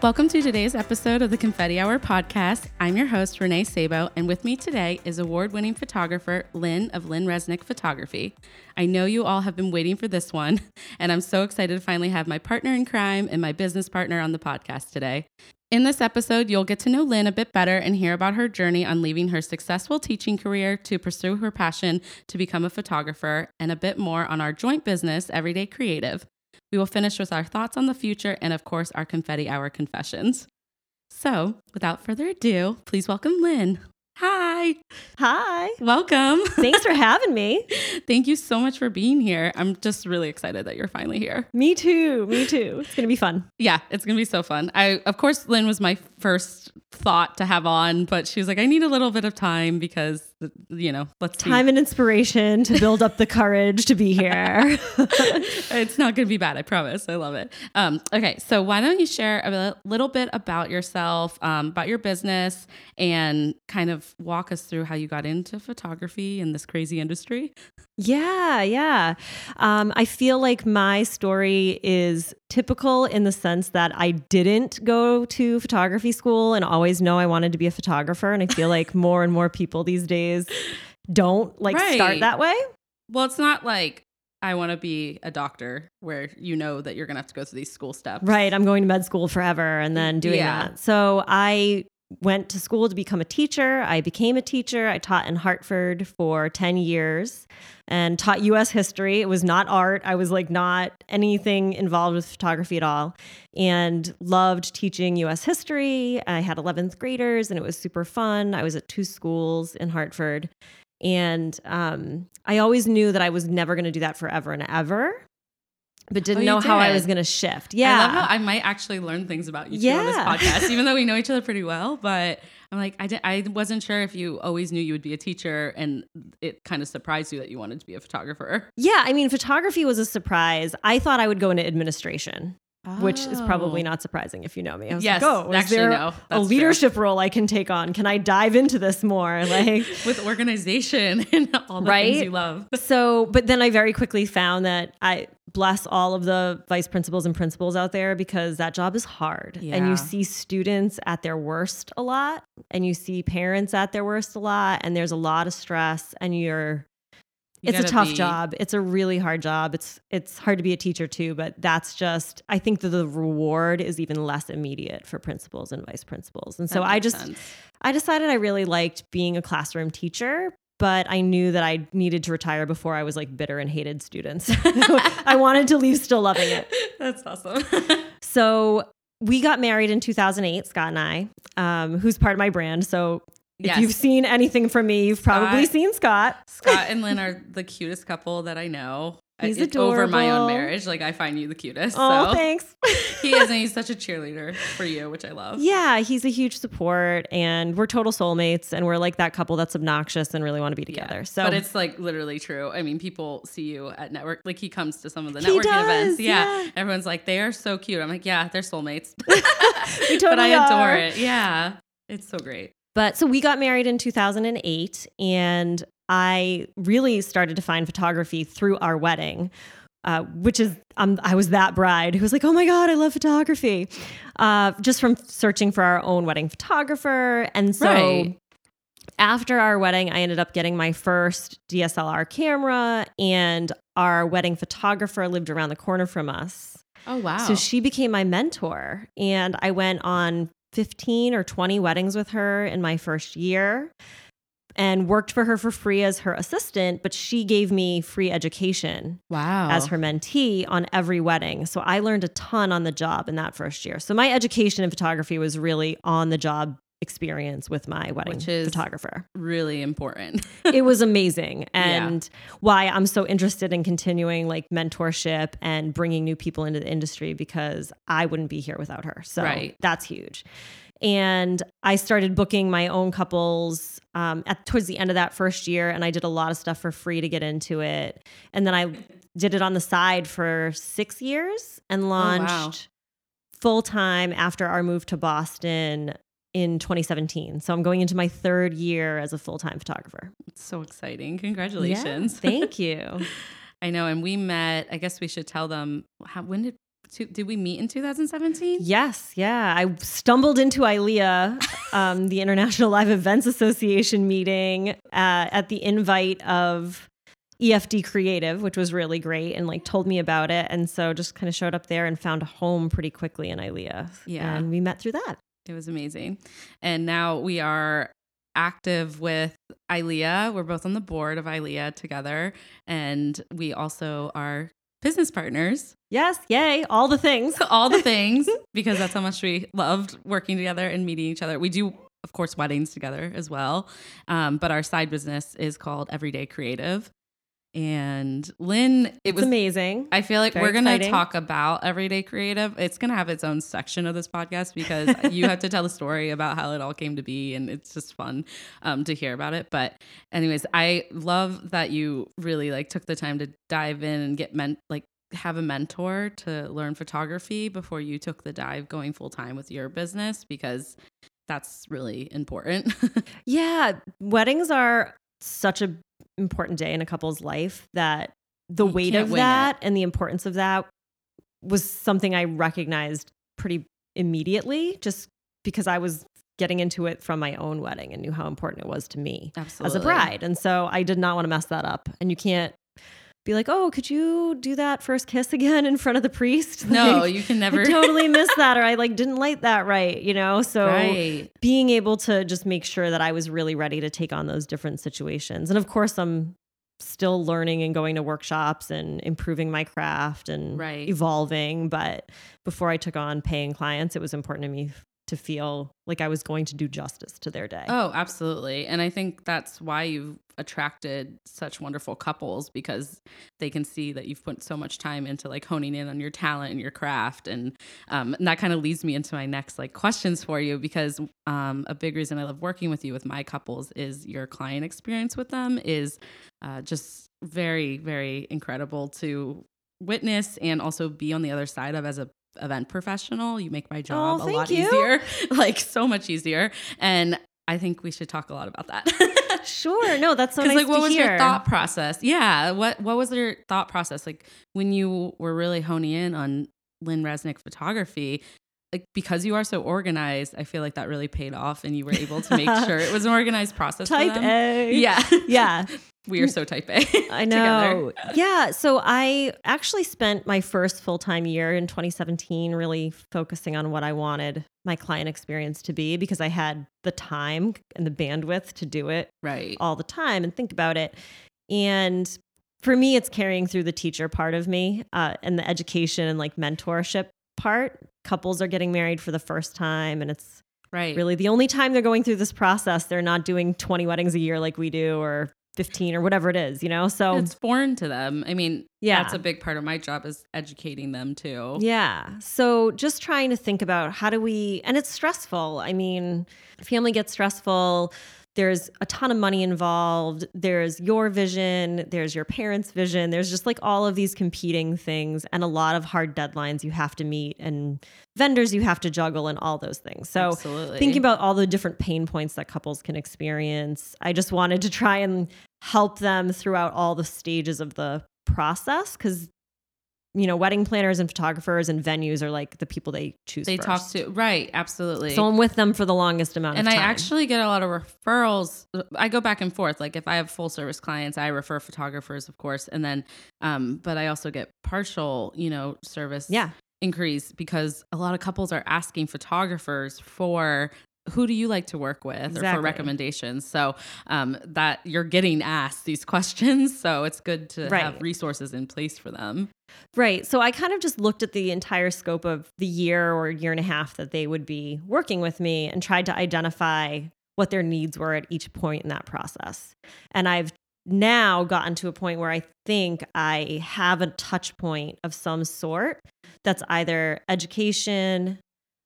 Welcome to today's episode of the Confetti Hour podcast. I'm your host, Renée Sabo, and with me today is award winning photographer Lynne of Lynne Reznick Photography. I know you all have been waiting for this one, and I'm so excited to finally have my partner in crime and my business partner on the podcast today. In this episode, you'll get to know Lynne a bit better and hear about her journey on leaving her successful teaching career to pursue her passion to become a photographer, and a bit more on our joint business, Everyday Creative. We will finish with our thoughts on the future and, of course, our confetti hour confessions. So, without further ado, please welcome Lynne. Hi. Hi. Welcome. Thanks for having me. Thank you so much for being here. I'm just really excited that you're finally here. Me too. Me too. It's going to be fun. Yeah, it's going to be so fun. I of course Lynne was my first thought to have on, but she was like I need a little bit of time because you know, let's time see. and inspiration to build up the courage to be here. it's not going to be bad, I promise. I love it. Um, okay, so why don't you share a little bit about yourself, um, about your business, and kind of walk us through how you got into photography in this crazy industry? Yeah, yeah. Um, I feel like my story is typical in the sense that I didn't go to photography school and always know I wanted to be a photographer. And I feel like more and more people these days don't like Right. start that way. Well, it's not like I want to be a doctor where you know that you're going to have to go through these school steps. Right. I'm going to med school forever and then doing Yeah. that. So I went to school to become a teacher. I became a teacher. I taught in Hartford for 10 years and taught US history. It was not art. I was like not anything involved with photography at all and loved teaching US history. I had 11th graders and it was super fun. I was at two schools in Hartford. And um, I always knew that I was never going to do that forever and ever, but didn't Oh, know how I was going to shift. I Yeah. love how I might actually learn things about you too on this podcast, even though we know each other pretty well. But I'm like, I, did, I wasn't sure if you always knew you would be a teacher, and it kind of surprised you that you wanted to be a photographer. Yeah, I mean, photography was a surprise. I thought I would go into administration, which is probably Oh. not surprising if you know me. I was Yes, like, oh, is actually, there no, a that's true. leadership role I can take on? Can I dive into this more? Like, with organization and all the Right? things you love. so, but then I very quickly found that I bless all of the vice principals and principals out there because that job is hard. And you see students at their worst a lot, and you see parents at their worst a lot, and there's a lot of stress, and you're You it's a tough be- job. It's a really hard job. It's it's hard to be a teacher too, but that's just I think that the reward is even less immediate for principals and vice principals. And so I just sense. I decided I really liked being a classroom teacher, but I knew that I needed to retire before I was like bitter and hated students. I wanted to leave still loving it. That's awesome. So we got married in 2008, Scott and I, um, who's part of my brand. So if you've seen anything from me, you've probably Scott- seen Scott. Scott and Lynne are the cutest couple that I know. He's It's over my own marriage. Like I find you the cutest. Oh, so thanks. he is, and he's such a cheerleader for you, which I love. Yeah, he's a huge support, and we're total soulmates, and we're like that couple that's obnoxious and really want to be Yeah. together. So, but it's like literally true. I mean, people see you at network. Like he comes to some of the He networking does, events. Yeah. yeah. everyone's like, they are so cute. I'm like, yeah, they're soulmates. we but totally I adore are. it. Yeah, it's so great. But so we got married in 2008, and I really started to find photography through our wedding. Uh, which is um, I was that bride who was like, oh my god, I love photography, uh, just from searching for our own wedding photographer, and so Right. after our wedding, I ended up getting my first DSLR camera, and our wedding photographer lived around the corner from us. Oh wow. So she became my mentor, and I went on 15 or 20 weddings with her in my first year and worked for her for free as her assistant, but she gave me free education wow. as her mentee on every wedding. So I learned a ton on the job in that first year. So my education in photography was really on the job experience with my wedding Which is- photographer. really important. it was amazing Yeah. and why i'm so interested in continuing like mentorship and bringing new people into the industry because i wouldn't be here without her so Right. that's huge and i started booking my own couples um, at towards the end of that first year and i did a lot of stuff for free to get into it and then i did it on the side for six years and launched full time after our move to Boston in 2017. So I'm going into my third year as a full time photographer. It's so exciting. Congratulations. Yeah, thank you. I know. And we met, I guess we should tell them how, when did, did we meet in 2017? Yes, yeah. I stumbled into ILEA, um, the International Live Events Association meeting uh, at the invite of EFD Creative, which was really great and like told me about it. And so just kind of showed up there and found a home pretty quickly in ILEA. Yeah. And we met through that. It was amazing. And now we are active with ILEA. We're both on the board of ILEA together. And we also are business partners. Yes, yay, all the things. all the things, because that's how much we loved working together and meeting each other. We do, of course, weddings together as well. Um, but our side business is called Everyday Creative. And Lynne, it it's was amazing. I feel like Very we're going to talk about everyday creative. It's going to have its own section of this podcast because you have to tell the story about how it all came to be, and it's just fun um, to hear about it. But, anyways, I love that you really like took the time to dive in and get meant like have a mentor to learn photography before you took the dive going full time with your business because that's really important. Yeah, weddings are such a important day in a couple's life that the You weight of that and the importance of that was something I recognized pretty immediately just because I was getting into it from my own wedding and knew how important it was to me Absolutely. as a bride. And so I did not want to mess that up. And you can't be like, "Oh, could you do that first kiss again in front of the priest?" No, Like, you can I never. totally miss that or I like didn't light that right, you know? So right. being able to just make sure that I was really ready to take on those different situations. And of course, I'm still learning and going to workshops and improving my craft and Right. evolving. But before I took on paying clients, it was important to me to feel like I was going to do justice to their day. Oh, absolutely. And I think that's why you've attracted such wonderful couples because they can see that you've put so much time into like honing in on your talent and your craft. And, um, and that kind of leads me into my next like questions for you because um, a big reason I love working with you with my couples is your client experience with them is uh, just very, very incredible to witness and also be on the other side of as a event professional. You make my job a lot you. easier, like so much easier. And I think we should talk a lot about that. Sure. No, that's so nice like, what was hear. your thought process? Yeah, what what was your thought process like when you were really honing in on Lynne Reznick photography? Like because you are so organized, I feel like that really paid off, and you were able to make sure it was an organized process. for Type them. A. Yeah, Yeah. We are so type A. I know. yeah. So I actually spent my first full time year in 2017 really focusing on what I wanted my client experience to be because I had the time and the bandwidth to do it Right. all the time and think about it. And for me, it's carrying through the teacher part of me uh, and the education and like mentorship part. Couples are getting married for the first time, and it's Right. really the only time they're going through this process. They're not doing 20 weddings a year like we do, or 15 or whatever it is, you know? So, It's foreign to them. I mean, Yeah. that's a big part of my job is educating them too. Yeah. So just trying to think about how do we, and it's stressful. I mean, family gets stressful. There's a ton of money involved. There's your vision. There's your parents' vision. There's just like all of these competing things and a lot of hard deadlines you have to meet and vendors you have to juggle and all those things. So Absolutely. thinking about all the different pain points that couples can experience, I just wanted to try and help them throughout all the stages of the process because you know wedding planners and photographers and venues are like the people they choose they first. talk to right, absolutely. so i'm with them for the longest amount of time. and I actually get a lot of referrals. I go back and forth. Like if I have full service clients, I refer photographers, of course, and then, um, but I also get partial, you know, service yeah increase because a lot of couples are asking photographers for who do you like to work with or for recommendations. So um, that you're getting asked these questions, so it's good to have resources in place for them. right so i kind of just looked at the entire scope of the year or year and a half that they would be working with me and tried to identify what their needs were at each point in that process and i've now gotten to a point where I think I have a touch point of some sort that's either education,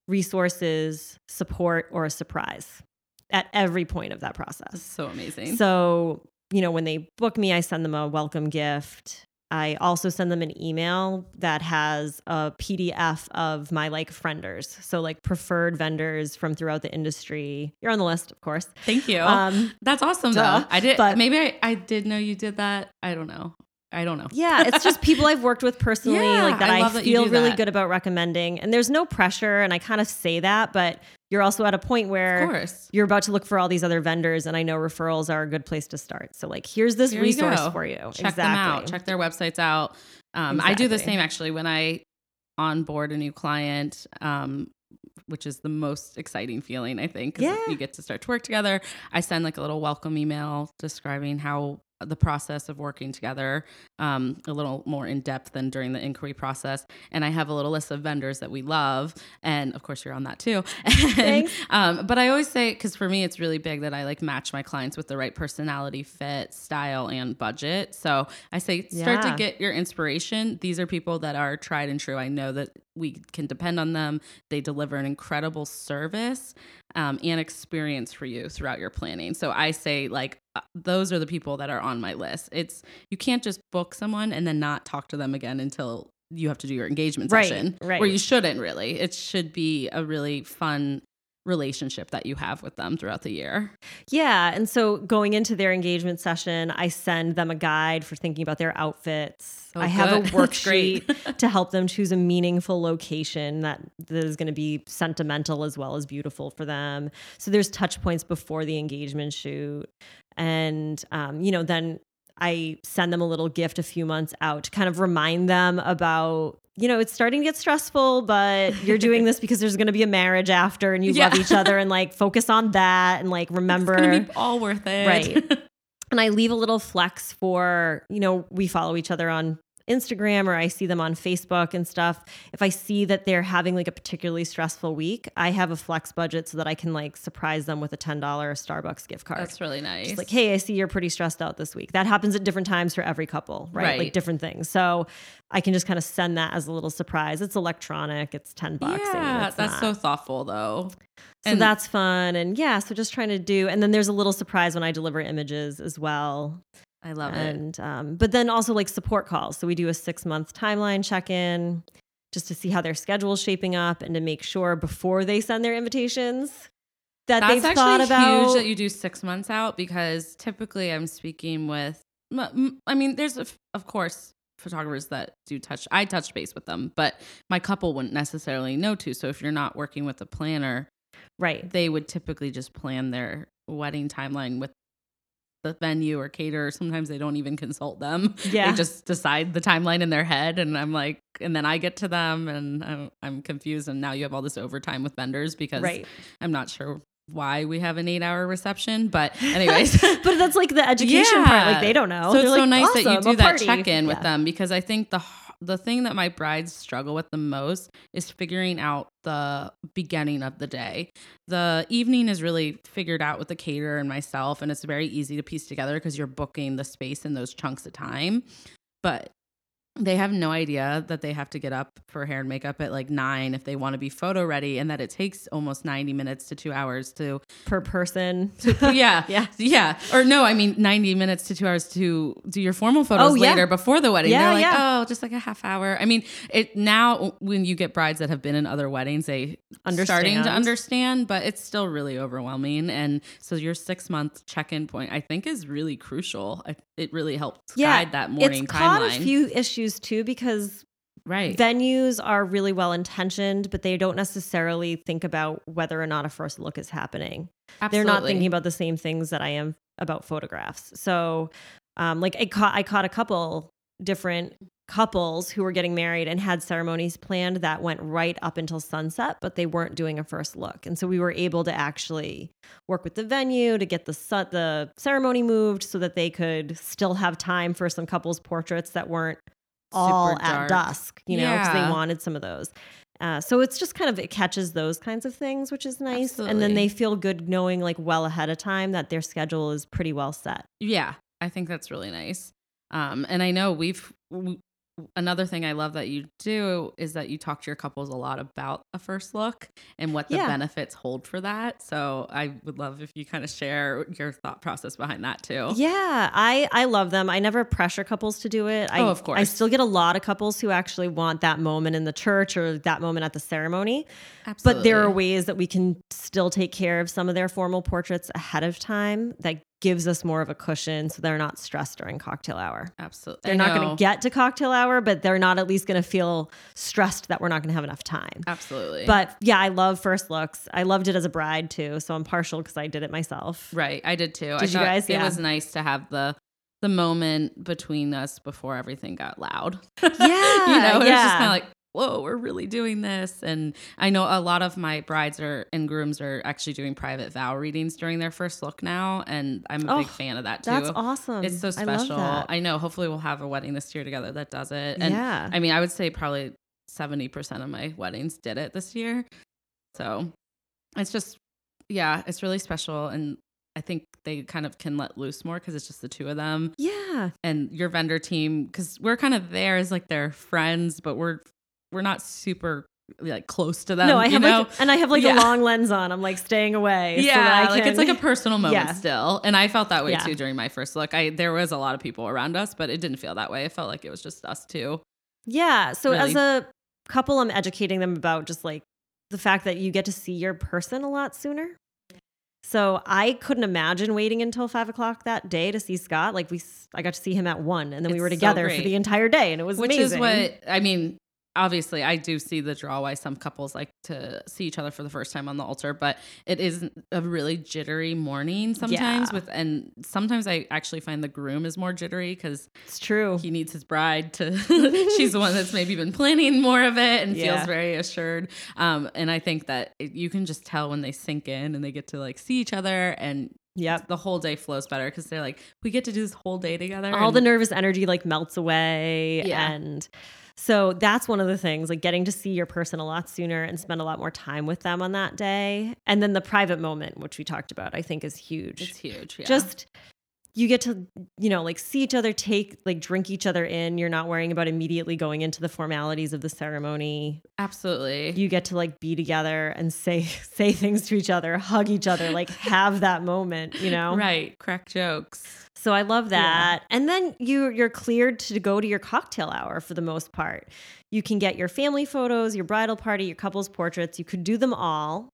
resources, support, or a surprise at every point of that process. so amazing. So, you know, when they book me, I send them a welcome gift. I also send them an email that has a PDF of my like frienders. So like preferred vendors from throughout the industry. You're on the list, of course. Thank you. Um, That's awesome duh, though. I did but- maybe I, I did know you did that. I don't know. I don't know. Yeah, it's just people I've worked with personally, Yeah, like that I I, that feel really that. good about recommending. And there's no pressure, and I kind of say that, but you're also at a point Of where course. you're about to look for all these other vendors, and I know referrals are a good place to start. So like, here's this Here resource go. for you. Check exactly. them out. Check their websites out. Um, I do the same actually when I onboard a new client, um, which is the most exciting feeling, I think, because Yeah. you get to start to work together. I send like a little welcome email describing how the process of working together um, a little more in depth than during the inquiry process. And i have a little list of vendors that we love. And of course you're on that too. And, um, but i always say because for me it's really big that i like match my clients with the right personality fit style and budget. So i say start to get your inspiration. These are people that are tried and true. I know that we can depend on them. They deliver an incredible service um, and experience for you throughout your planning. So i say like uh, those are the people that are on my list. It's you can't just book someone and then not talk to them again until you have to do your engagement Right, session. Right. where you shouldn't really. It should be a really fun relationship that you have with them throughout the year Yeah. And so going into their engagement session, I send them a guide for thinking about their outfits. Oh, I have good. a worksheet to help them choose a meaningful location that, that is going to be sentimental as well as beautiful for them. So there's touch points before the engagement shoot. And, um, you know, then I send them a little gift a few months out to kind of remind them about, you know, it's starting to get stressful, but you're doing this because there's going to be a marriage after and you love each other and like focus on that and like remember. it's gonna be all worth it Right. and I leave a little flex for, you know, we follow each other on Instagram or I see them on Facebook and stuff. If I see that they're having like a particularly stressful week, I have a flex budget so that I can like surprise them with a $10 Starbucks gift card. that's really nice Just like, hey, I see you're pretty stressed out this week. That happens at different times for every couple, right? Right. Like different things. So I can just kind of send that as a little surprise. It's electronic, it's 10 bucks. I mean, yeah that's not- so thoughtful though so And- that's fun. And yeah, so just trying to do, and then there's a little surprise when I deliver images as well. I love it And, um, but then also like support calls. So we do a six month timeline check in just to see how their schedule is shaping up and to make sure before they send their invitations that That's they've thought about. huge that you do six months out because typically I'm speaking with. I mean, there's of course photographers that do touch. I touch base with them, but my couple wouldn't necessarily know to. So if you're not working with a planner, right. they would typically just plan their wedding timeline with the venue or caterer. Sometimes they don't even consult them. Yeah. They just decide the timeline in their head. And I'm like, and then I get to them and I'm, I'm confused. And now you have all this overtime with vendors because Right. I'm not sure why we have an eight hour reception. But, anyways. but that's like the education part. Like they don't know. So it's They're so like, nice that you do that check in with them because I think the the thing that my brides struggle with the most is figuring out the beginning of the day. The evening is really figured out with the caterer and myself, and it's very easy to piece together because you're booking the space in those chunks of time. But they have no idea that they have to get up for hair and makeup at like nine if they want to be photo ready, and that it takes almost 90 minutes to two hours to per person. yeah, Yeah. yeah. Or no, I mean ninety minutes to two hours to do your formal photos Oh, yeah. later before the wedding. Yeah, They're like, yeah. oh, just like a half hour. I mean, it now when you get brides that have been in other weddings, they starting to Understand. understand, but it's still really overwhelming. And so your six month check in point, I think, is really crucial. It really helps guide that morning it's timeline. a few issues too because right. venues are really well intentioned, but they don't necessarily think about whether or not a first look is happening. They're not thinking about the same things that I am about photographs. So, um, like I caught I caught a couple different couples who were getting married and had ceremonies planned that went right up until sunset, but they weren't doing a first look. And so we were able to actually work with the venue to get the su- the ceremony moved so that they could still have time for some couples portraits that weren't all at dusk, you know, because Yeah. they wanted some of those. Uh, so it's just kind of it catches those kinds of things, which is nice, and then they feel good knowing like well ahead of time that their schedule is pretty well set. Yeah, I think that's really nice. Um, and I know we've, we, another thing I love that you do is that you talk to your couples a lot about a first look and what the Yeah. benefits hold for that. So I would love if you kind of share your thought process behind that too. Yeah, I I love them. I never pressure couples to do it. I, Oh, of course. I still get a lot of couples who actually want that moment in the church or that moment at the ceremony. Absolutely. But there are ways that we can still take care of some of their formal portraits ahead of time that gives us more of a cushion so they're not stressed during cocktail hour. Absolutely. They're not going to get to cocktail hour, but they're not at least going to feel stressed that we're not going to have enough time. Absolutely. But yeah, I love first looks. I loved it as a bride too, so I'm partial because I did it myself. Right, I did too. I Did you guys? It Yeah. was nice to have the the moment between us before everything got loud. Yeah, you know, it was just kind of like, whoa, we're really doing this. And I know a lot of my brides are and grooms are actually doing private vow readings during their first look now, and I'm a Oh, big fan of that too. That's awesome. It's so I special. that. I, know. Hopefully, we'll have a wedding this year together that does it. And yeah. I mean, I would say probably seventy percent of my weddings did it this year. So it's just, yeah, it's really special, and I think they kind of can let loose more because it's just the two of them yeah. and your vendor team because we're kind of there as like their friends, but we're we're not super like close to them. no, I have know? like, and I have like Yeah. a long lens on. I'm like staying away. so yeah, I like it's like a personal moment Yeah. still, and I felt that way Yeah. too during my first look. I there was a lot of people around us, but it didn't feel that way. It felt like it was just us two. yeah. So as a couple, I'm educating them about just like the fact that you get to see your person a lot sooner. So I couldn't imagine waiting until five o'clock that day to see Scott. Like we, I got to see him at one, and then we It's were so together for the entire day, and it was Which amazing. is what I mean. Obviously, I do see the draw why some couples like to see each other for the first time on the altar, but it is a really jittery morning sometimes. Yeah. With and sometimes I actually find the groom is more jittery because It's true. he needs his bride to she's the one that's maybe been planning more of it and Yeah. feels very assured um and i think that it, you can just tell when they sink in and they get to like see each other and Yep. the whole day flows better because they're like we get to do this whole day together all the nervous energy like melts away Yeah. and so that's one of the things like getting to see your person a lot sooner and spend a lot more time with them on that day and then the private moment which we talked about i think is huge it's huge yeah. just you get to you know like see each other take like drink each other in you're not worrying about immediately going into the formalities of the ceremony absolutely you get to like be together and say say things to each other hug each other like have that moment you know right crack jokes so I love Yeah. that. And then you you're cleared to go to your cocktail hour for the most part. You can get your family photos, your bridal party, your couple's portraits. You could do them all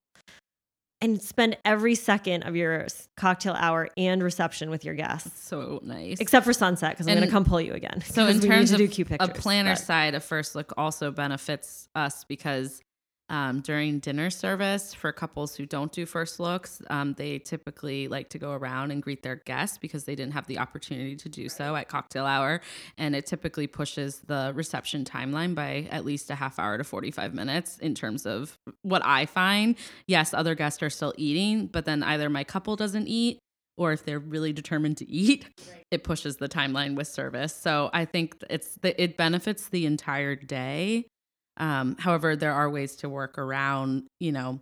and spend every second of your cocktail hour and reception with your guests. so nice Except for sunset because I'm going to come pull you again. So in 'cause we need terms to of do cute a planner but- side a first look also benefits us because um, during dinner service for couples who don't do first looks, um, they typically like to go around and greet their guests because they didn't have the opportunity to do so at cocktail hour, and it typically pushes the reception timeline by at least a half hour to forty five minutes in terms of what I find. Yes, other guests are still eating, but then either my couple doesn't eat or if they're really determined to eat, it pushes the timeline with service. So I think it's the, it benefits the entire day. Um, however, there are ways to work around, you know,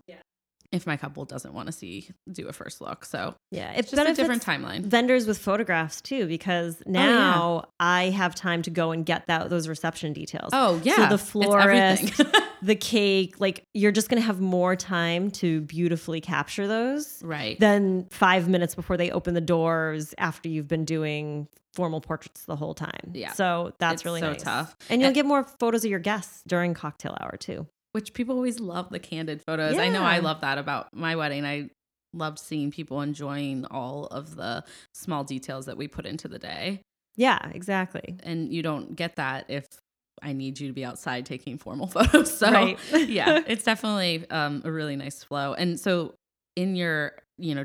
if my couple doesn't want to see do a first look. So Yeah, it's it just a different timeline. vendors with photographs too because Oh, now I have time to go and get that those reception details. Oh yeah, So the florist, the cake, like you're just going to have more time to beautifully capture those right. than five minutes before they open the doors after you've been doing formal portraits the whole time. Yeah. So that's It's really so nice. tough. And you'll And- get more photos of your guests during cocktail hour too. Which people always love the candid photos. I know I love that about my wedding. I loved seeing people enjoying all of the small details that we put into the day. Yeah, exactly. and you don't get that if I need you to be outside taking formal photos. So Right. yeah, it's definitely um, a really nice flow. And so in your, you know,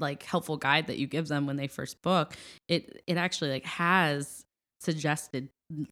like helpful guide that you give them when they first book, it it actually like has suggested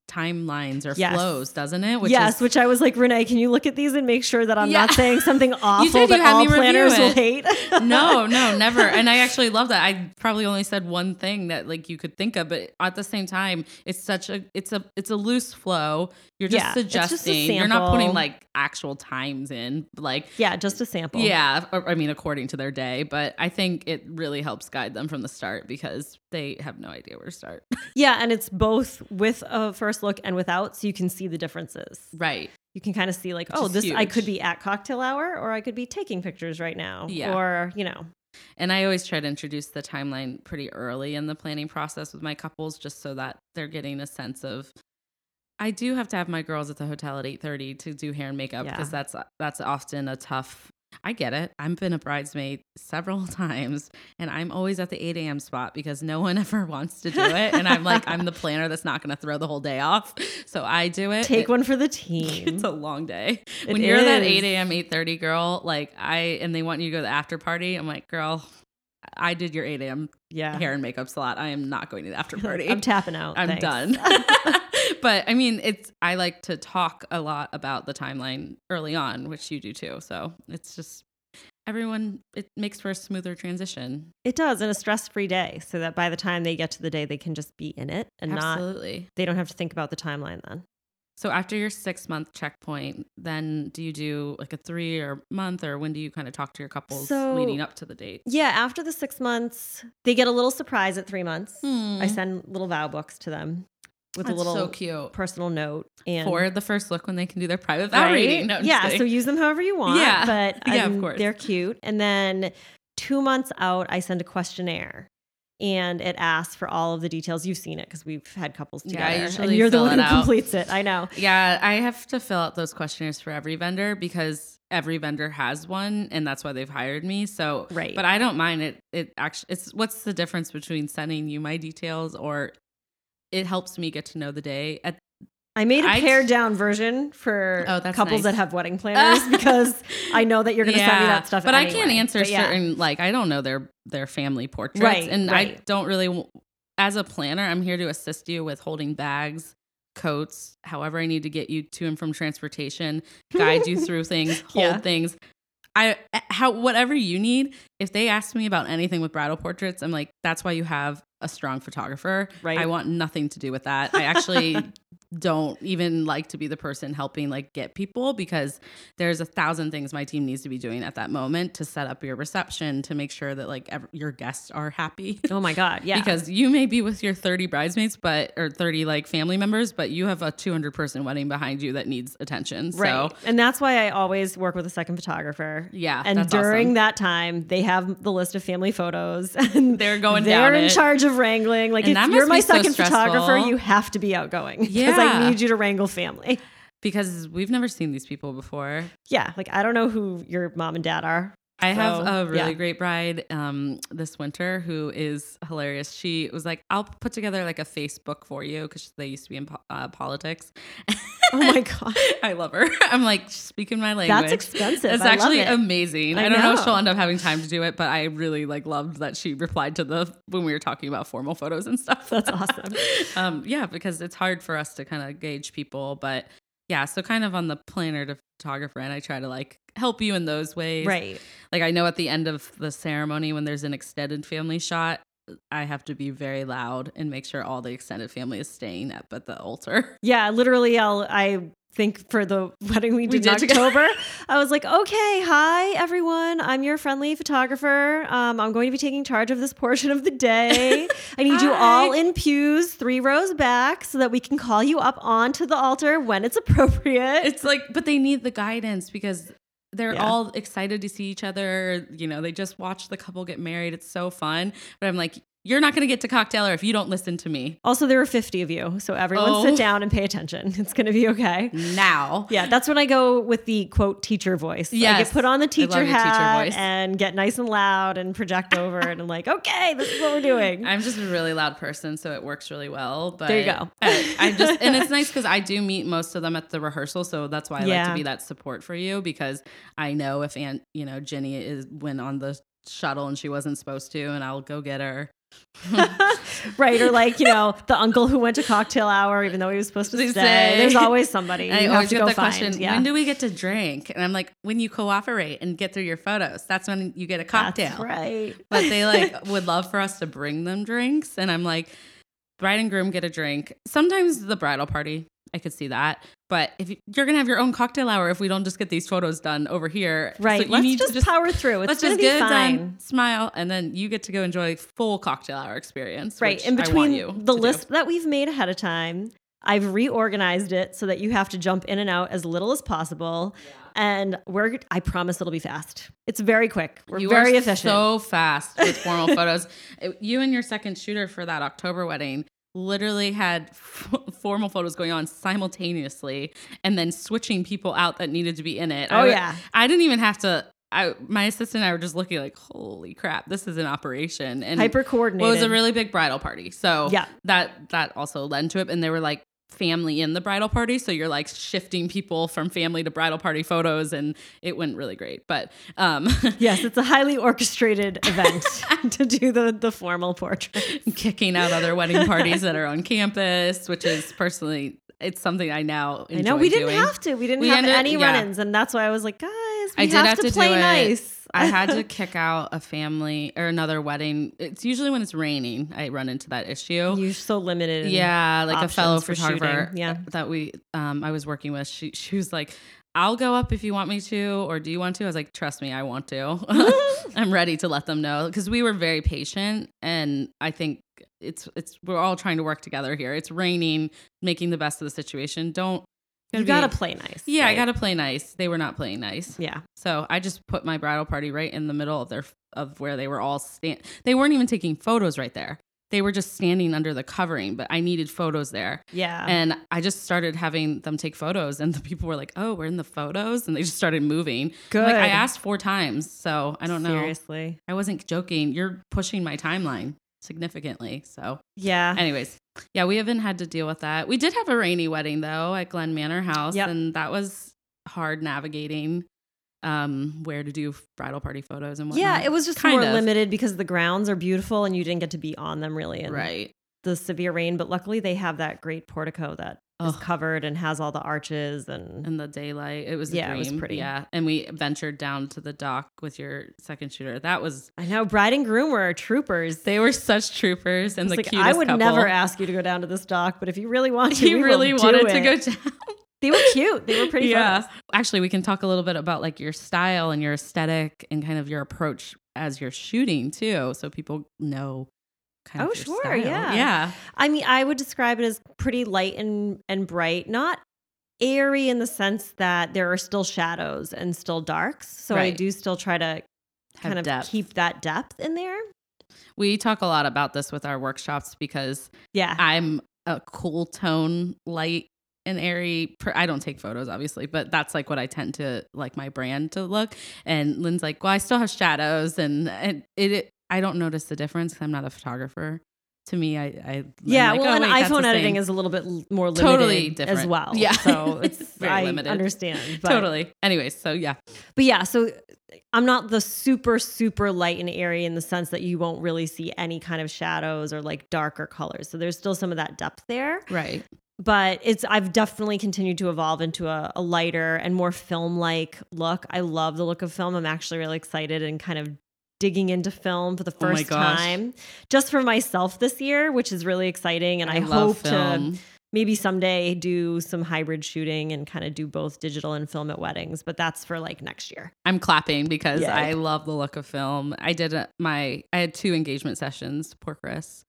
timelines or Yes. flows, doesn't it? Which yes, is- which I was like, Renée, can you look at these and make sure that I'm Yeah. not saying something awful you that all planners will hate? no, no, never. And I actually love that. I probably only said one thing that like you could think of, but at the same time, it's such a it's a it's a loose flow. You're just Yeah, it's just suggesting. You're not putting like actual times in. Like yeah, just a sample. yeah, I mean according to their day, but I think it really helps guide them from the start because they have no idea where to start. Yeah, and it's both with a first look and without so you can see the differences. Right. You can kind of see like, Which oh, is this I could be at cocktail hour or I could be taking pictures right now. Yeah. Or, you know. And I always try to introduce the timeline pretty early in the planning process with my couples just so that they're getting a sense of I do have to have my girls at the hotel at 8:30 to do hair and makeup Yeah. because that's that's often a tough I get it. I've been a bridesmaid several times and I'm always at the 8 a.m. spot because no one ever wants to do it. And I'm like, I'm the planner that's not going to throw the whole day off. So I do it. Take It- one for the team. it's a long day. It when you're that 8 a.m., 8:30 girl, like I and they want you to go to the after party, I'm like, girl, I did your 8 a.m. yeah. hair and makeup slot. I am not going to the after party. I'm tapping out. I'm thanks. done. but I mean, it's I like to talk a lot about the timeline early on, which you do too. So it's just everyone. It makes for a smoother transition. It does, and a stress-free day, so that by the time they get to the day, they can just be in it and not. Absolutely. They don't have to think about the timeline then. So after your six month checkpoint, then do you do like a three or month, or when do you kind of talk to your couples So- leading up to the date? Yeah, after the six months, they get a little surprise at three months. Hmm. I send little vow books to them with That's a little so cute. personal note and For the first look when they can do their private vow Right? reading. No, yeah, kidding. so use them however you want. Yeah. but Yeah, of um, course. they're cute. And then two months out, I send a questionnaire. And it asks for all of the details. You've seen it because we've had couples Yeah, together. I and you're the one who out. completes it. I know. Yeah, I have to fill out those questionnaires for every vendor because every vendor has one and that's why they've hired me. So Right. But I don't mind it. It actually it's what's the difference between sending you my details or it helps me get to know the day. At I made a pared down version for Oh, couples nice. that have wedding planners because I know that you're going to send me that stuff. But I can't answer yeah. certain like I don't know their their family portraits Right, and I don't really as a planner I'm here to assist you with holding bags, coats, however I need to get you to and from transportation, guide you through things, hold Yeah. things. I eh, how whatever you need. If they ask me about anything with bridal portraits, I'm like that's why you have a strong photographer. Right. I want nothing to do with that. I actually don't even like to be the person helping like get people because there's a thousand things my team needs to be doing at that moment to set up your reception to make sure that like your guests are happy. Oh my God. Yeah. because you may be with your 30 bridesmaids but or 30 like family members but you have a 200 person wedding behind you that needs attention Right. so and that's why I always work with a second photographer. Yeah, And during awesome. that time, they have the list of family photos and They're going they're down in it. charge of wrangling. Like And if you're my be so second photographer, you have to be outgoing. Yeah. I need you to wrangle family. because we've never seen these people before Yeah. Like I don't know who your mom and dad are. I have a really yeah. great bride um, this winter who is hilarious. She was like, "I'll put together like a Facebook for you because they used to be in po- uh, politics." Oh my God. I love her. I'm like speaking my language. That's expensive. It's I actually it. amazing. I, I don't know. if she'll end up having time to do it, but I really like loved that she replied to the when we were talking about formal photos and stuff. That's awesome. um, yeah, because it's hard for us to kind of gauge people, but yeah, so kind of on the planner to photographer, and I try to like help you in those ways. Right. Like I know at the end of the ceremony when there's an extended family shot, I have to be very loud and make sure all the extended family is staying up at the altar. Yeah, literally, I'll I think for the wedding we did, did in. October, I was like, okay, hi everyone, I'm your friendly photographer. Um, I'm going to be taking charge of this portion of the day. I need you all in pews, three rows back, so that we can call you up onto the altar when it's appropriate. It's like, but they need the guidance because they're Yeah. all excited to see each other. You know, they just watched the couple get married. It's so fun. But I'm like, you're not going to get to cocktail hour if you don't listen to me also, there were 50 of you, so everyone Oh. sit down and pay attention. It's going to be okay. now. Yeah, that's when I go with the quote teacher voice. I Yes. get put on the teacher teacher hat voice. and get nice and loud and project over. And I'm like, okay, this is what we're doing. I'm just a really loud person, so it works really well. But There you go. I, I just and it's nice because I do meet most of them at the rehearsal, so that's why I like to be that support for you because I know if Aunt, you know, Jenny is went on the shuttle and she wasn't supposed to, and I'll go get her. right or like you know the uncle who went to cocktail hour even though he was supposed to They stay. say- there's always somebody I you have always to get go the find question, yeah. When do we get to drink? And I'm like, when you cooperate and get through your photos, that's when you get a cocktail. That's right. But they like would love for us to bring them drinks and i'm like bride and groom get a drink. Sometimes the bridal party i could see that but if you, you're gonna have your own cocktail hour if we don't just get these photos done over here So right you let's need to just, power through it's let's just get it fine done smile and then you get to go enjoy full cocktail hour experience right in between you the to do. list that we've made ahead of time I've reorganized it so that you have to jump in and out as little as possible. And we're I promise it'll be fast. It's very quick. We're you very are efficient. so fast with formal photos. You and your second shooter for that October wedding literally had f- formal photos going on simultaneously and then switching people out that needed to be in it. Oh, I, yeah. I didn't even have to. I, my assistant and I were just looking like, holy crap, this is an operation. And Hyper well, it was a really big bridal party. So Yeah. that that also led to it. And they were like family in the bridal party. So you're like shifting people from family to bridal party photos and it went really great. But um yes, it's a highly orchestrated event to do the the formal portrait. kicking out other wedding parties that are on campus, which is personally it's something I now enjoy I know we didn't have to. We didn't We have ended- any yeah. run-ins, and that's why I was like, guys, we I did have, have to, to play nice. I had to kick out a family or another wedding. It's usually when it's raining I run into that issue. You're so limited. yeah, like a fellow for photographer shooting. Yeah. that we um I was working with. She she was like, "I'll go up if you want me to, or do you want to?" I was like, "Trust me, I want to. I'm ready to let them know because we were very patient, and I think it's it's we're all trying to work together here. It's raining, making the best of the situation. Don't You gotta play nice. Yeah, I gotta play nice. They were not playing nice. Yeah. So I just put my bridal party right in the middle of their of where they were all stand. They weren't even taking photos right there. They were just standing under the covering, but I needed photos there. Yeah. And I just started having them take photos, and the people were like, "Oh, we're in the photos," and they just started moving. Good. Like I asked four times, so I don't know. Seriously. I wasn't joking. You're pushing my timeline significantly. So, Yeah. anyways, yeah, we haven't had to deal with that. We did have a rainy wedding though at Glen Manor House, Yep. and that was hard navigating um where to do bridal party photos and whatnot. yeah, it was just Kind more of. limited because the grounds are beautiful and you didn't get to be on them really in right. The severe rain. But luckily, they have that great portico that is Oh. covered and has all the arches and in the daylight. It was a Yeah, it was pretty. Yeah, and we ventured down to the dock with your second shooter. That was I know bride and groom were troopers. they were such troopers and the like, cutest I would couple. never ask you to go down to this dock, but if you really want to, will really wanted to go down. They were cute. They were pretty. yeah. photos. Actually, we can talk a little bit about like your style and your aesthetic and kind of your approach as you're shooting too, so people know. Kind Oh, of your sure, style. yeah. Yeah. I mean, I would describe it as pretty light and and bright, not airy in the sense that there are still shadows and still darks. So I do still try to Have kind of depth. keep that depth in there. We talk a lot about this with our workshops because Yeah. I'm a cool tone, light and airy. Per- I don't take photos, obviously, but that's like what I tend to like my brand to look. And Lynne's like, well, I still have shadows, and, and it, it I don't notice the difference. I'm not a photographer. To me, I, I yeah, like, well, oh, and wait, iPhone editing is a little bit more limited Totally as well. Yeah. so it's Very I limited. understand. But, totally. Anyways, so yeah, but yeah, so I'm not the super super light and airy in the sense that you won't really see any kind of shadows or like darker colors. So there's still some of that depth there. right. but it's I've definitely continued to evolve into a, a lighter and more film like look. I love the look of film. I'm actually really excited and kind of digging into film for the Oh first gosh. time just for myself this year, which is really exciting. And I, love hope to maybe someday do some hybrid shooting and kind of do both digital and film at weddings, but that's for like next year. I'm clapping because Yeah. I love the look of film. I did a, my I had two engagement sessions. Poor Chris.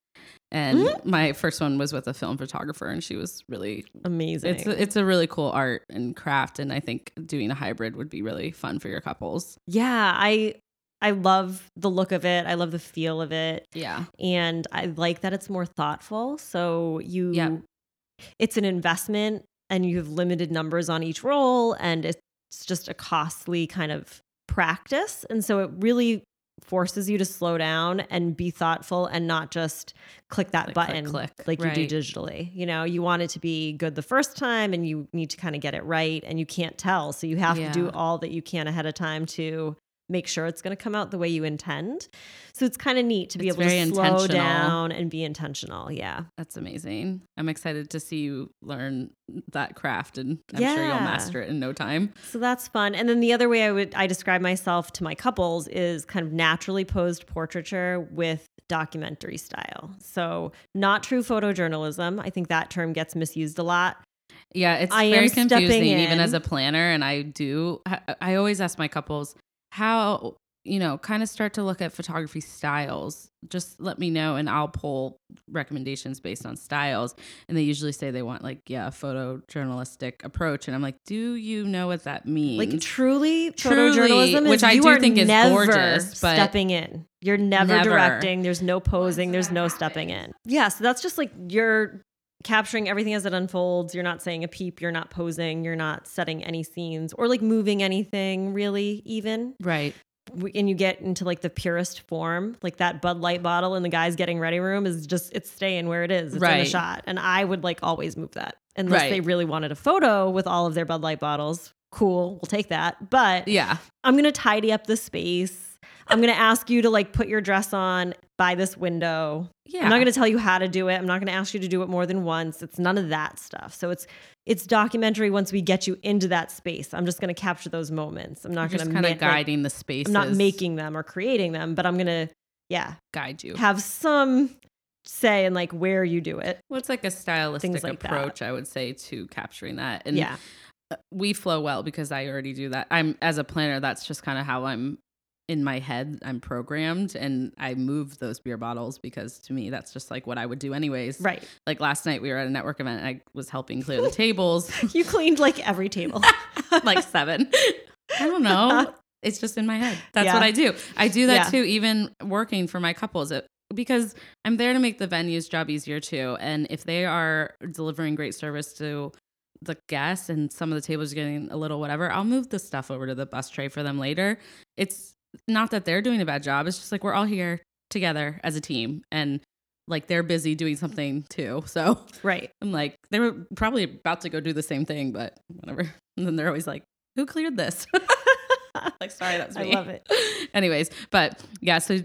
And Mm-hmm. my first one was with a film photographer, and she was really Amazing. It's a, it's a really cool art and craft, and I think doing a hybrid would be really fun for your couples. yeah, I I love the look of it. I love the feel of it. Yeah, and I like that it's more thoughtful. So you, Yep. it's an investment, and you have limited numbers on each roll, and it's just a costly kind of practice. And so it really forces you to slow down and be thoughtful and not just click that Click, click, button click. like you do digitally. You know, you want it to be good the first time and you need to kind of get it right and you can't tell. So you have to do all that you can ahead of time to make sure it's going to come out the way you intend. So it's kind of neat to be It's able to slow down and be intentional. Yeah. that's amazing. I'm excited to see you learn that craft, and I'm sure you'll master it in no time. So that's fun. And then the other way I would I describe myself to my couples is kind of naturally posed portraiture with documentary style. So not true photojournalism. I think that term gets misused a lot. Yeah, it's I very confusing, even as a planner. And I do, I always ask my couples, how you know, kind of start to look at photography styles, just let me know and I'll pull recommendations based on styles. And they usually say they want like, yeah, a photojournalistic approach. And I'm like, do you know what that means? Like truly, Truly, photojournalism is which I do think is gorgeous, but- stepping in. You're never, Never. directing. There's no posing. There's no stepping in. Yeah, so that's just like you're capturing everything as it unfolds. You're not saying a peep. You're not posing. You're not setting any scenes or like moving anything really even. right. and you get into like the purest form, like that Bud Light bottle in the guy's getting ready room is just it's staying where it is. It's in the shot, and I would like always move that unless Right. they really wanted a photo with all of their Bud Light bottles. Cool, we'll take that. But Yeah. I'm gonna tidy up the space. I'm gonna ask you to like put your dress on by this window. Yeah. I'm not gonna tell you how to do it. I'm not gonna ask you to do it more than once. It's none of that stuff. So it's it's documentary once we get you into that space. I'm just gonna capture those moments. I'm not gonna kind ma- of like, guiding the spaces. I'm not making them or creating them, but I'm gonna, yeah, guide you. have some say in like where you do it. Well, it's like a stylistic like that. approach, I would say, to capturing that. And yeah, we flow well because I already do that. I'm as a planner, that's just kind of how I'm in my head. I'm programmed and I move those beer bottles because to me that's just like what I would do anyways. right. Like last night we were at a network event and I was helping clear the tables, You cleaned like every table. like seven. I don't know. It's just in my head. That's Yeah. what I do. I do that Yeah. too, even working for my couples. It, because I'm there to make the venue's job easier too. And if they are delivering great service to the guests and some of the tables are getting a little whatever, I'll move the stuff over to the bus tray for them later. It's not that they're doing a bad job. It's just like we're all here together as a team and like they're busy doing something too. So right. I'm like, they were probably about to go do the same thing, but whatever. And then they're always like, who cleared this? like, sorry, that's I me. love it. Anyways, but yeah, so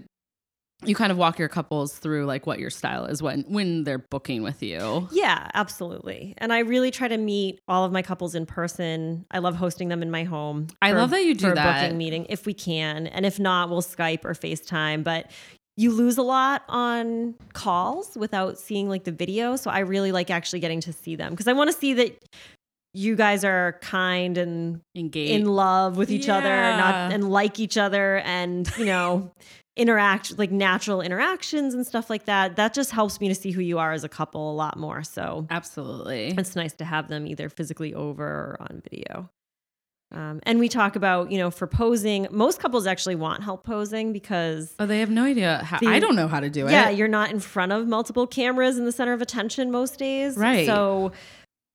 you kind of walk your couples through like what your style is when when they're booking with you. Yeah, absolutely. And I really try to meet all of my couples in person. I love hosting them in my home. I for- love that you do for a that. booking meeting if we can, and if not, we'll Skype or FaceTime. But you lose a lot on calls without seeing like the video. So I really like actually getting to see them because I want to see that you guys are kind and Engage. in love with each other, not and like each other, and you know, interact like natural interactions and stuff like that. That just helps me to see who you are as a couple a lot more. So Absolutely. it's nice to have them either physically over or on video. Um, and we talk about, you know, for posing, most couples actually want help posing because, Oh, they have no idea how. I don't know how to do it. yeah, you're not in front of multiple cameras in the center of attention most days. Right. So,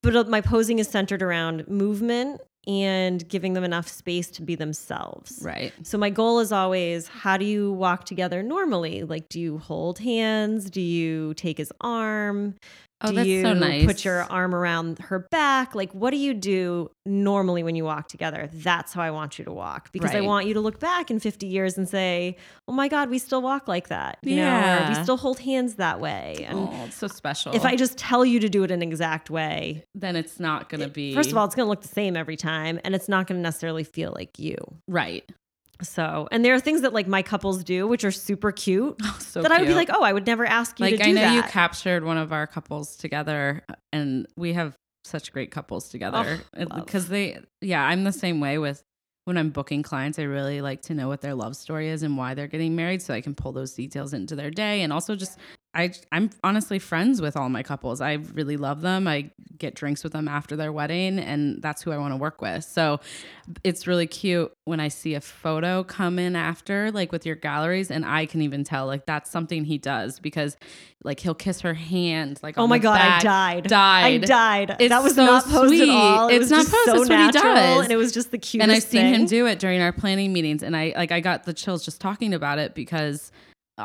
but uh, my posing is centered around movement and giving them enough space to be themselves. right. So my goal is always how do you walk together normally? Like do you hold hands? Do you take his arm? Oh, do that's you so nice. put your arm around her back? Like what do you do normally when you walk together? That's how I want you to walk because I want you to look back in 50 years and say, "Oh my god, we still walk like that." You know, or Yeah. we still hold hands that way. And oh, it's so special. if I just tell you to do it in an exact way, then it's not gonna be first of all, it's going to look the same every time and it's not going to necessarily feel like you. right. So, and there are things that like my couples do, which are super cute, Oh, so that I would be like, oh, I would never ask you like to do that. Like, I know you captured one of our couples together, and we have such great couples together Oh, because they. Yeah, I'm the same way with when I'm booking clients. I really like to know what their love story is and why they're getting married, so I can pull those details into their day, and also just. I, I'm honestly friends with all my couples. I really love them. I get drinks with them after their wedding, and that's who I want to work with. So it's really cute when I see a photo come in after, like with your galleries, and I can even tell like that's something he does because like he'll kiss her hand, like oh my god, back. I died. Died. I died. It's that was so not posed sweet. at all. It It's was not posed. so That's what he natural, does. and it was just the cutest. and I've seen him do it during our planning meetings, and I like I got the chills just talking about it because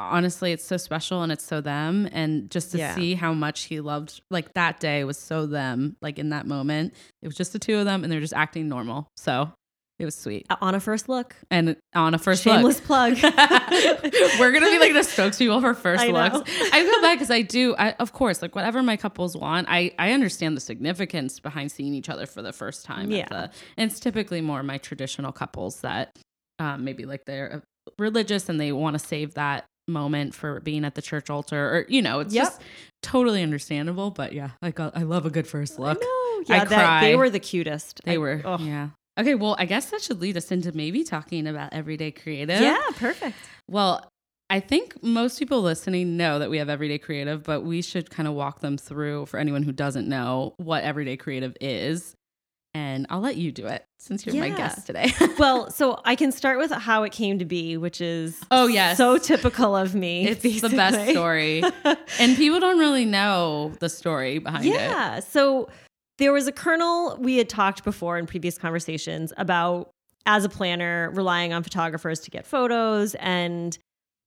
honestly, it's so special and it's so them, and just to Yeah. see how much he loved like that day was so them. Like in that moment, it was just the two of them, and they're just acting normal. So it was sweet. on a first look. And on a first Shameless look. plug. We're gonna be like the spokespeople for first I know. looks. I feel bad because I do, I, of course, like whatever my couples want. I I understand the significance behind seeing each other for the first time. Yeah. the- and it's typically more my traditional couples that um, maybe like they're uh, religious and they want to save that moment for being at the church altar, or you know, it's Yep. just totally understandable. But yeah, like uh, I love a good first look. I yeah, that, they were the cutest. They I- were, oh, yeah. Okay, well, I guess that should lead us into maybe talking about everyday creative. Yeah, perfect. Well, I think most people listening know that we have Everyday Creative, but we should kind of walk them through for anyone who doesn't know what Everyday Creative is. And I'll let you do it since you're my guest today. Well, so I can start with how it came to be, which is Oh, yes. so typical of me. it's the best story. and people don't really know the story behind it. Yeah. So there was a kernel we had talked before in previous conversations about as a planner relying on photographers to get photos and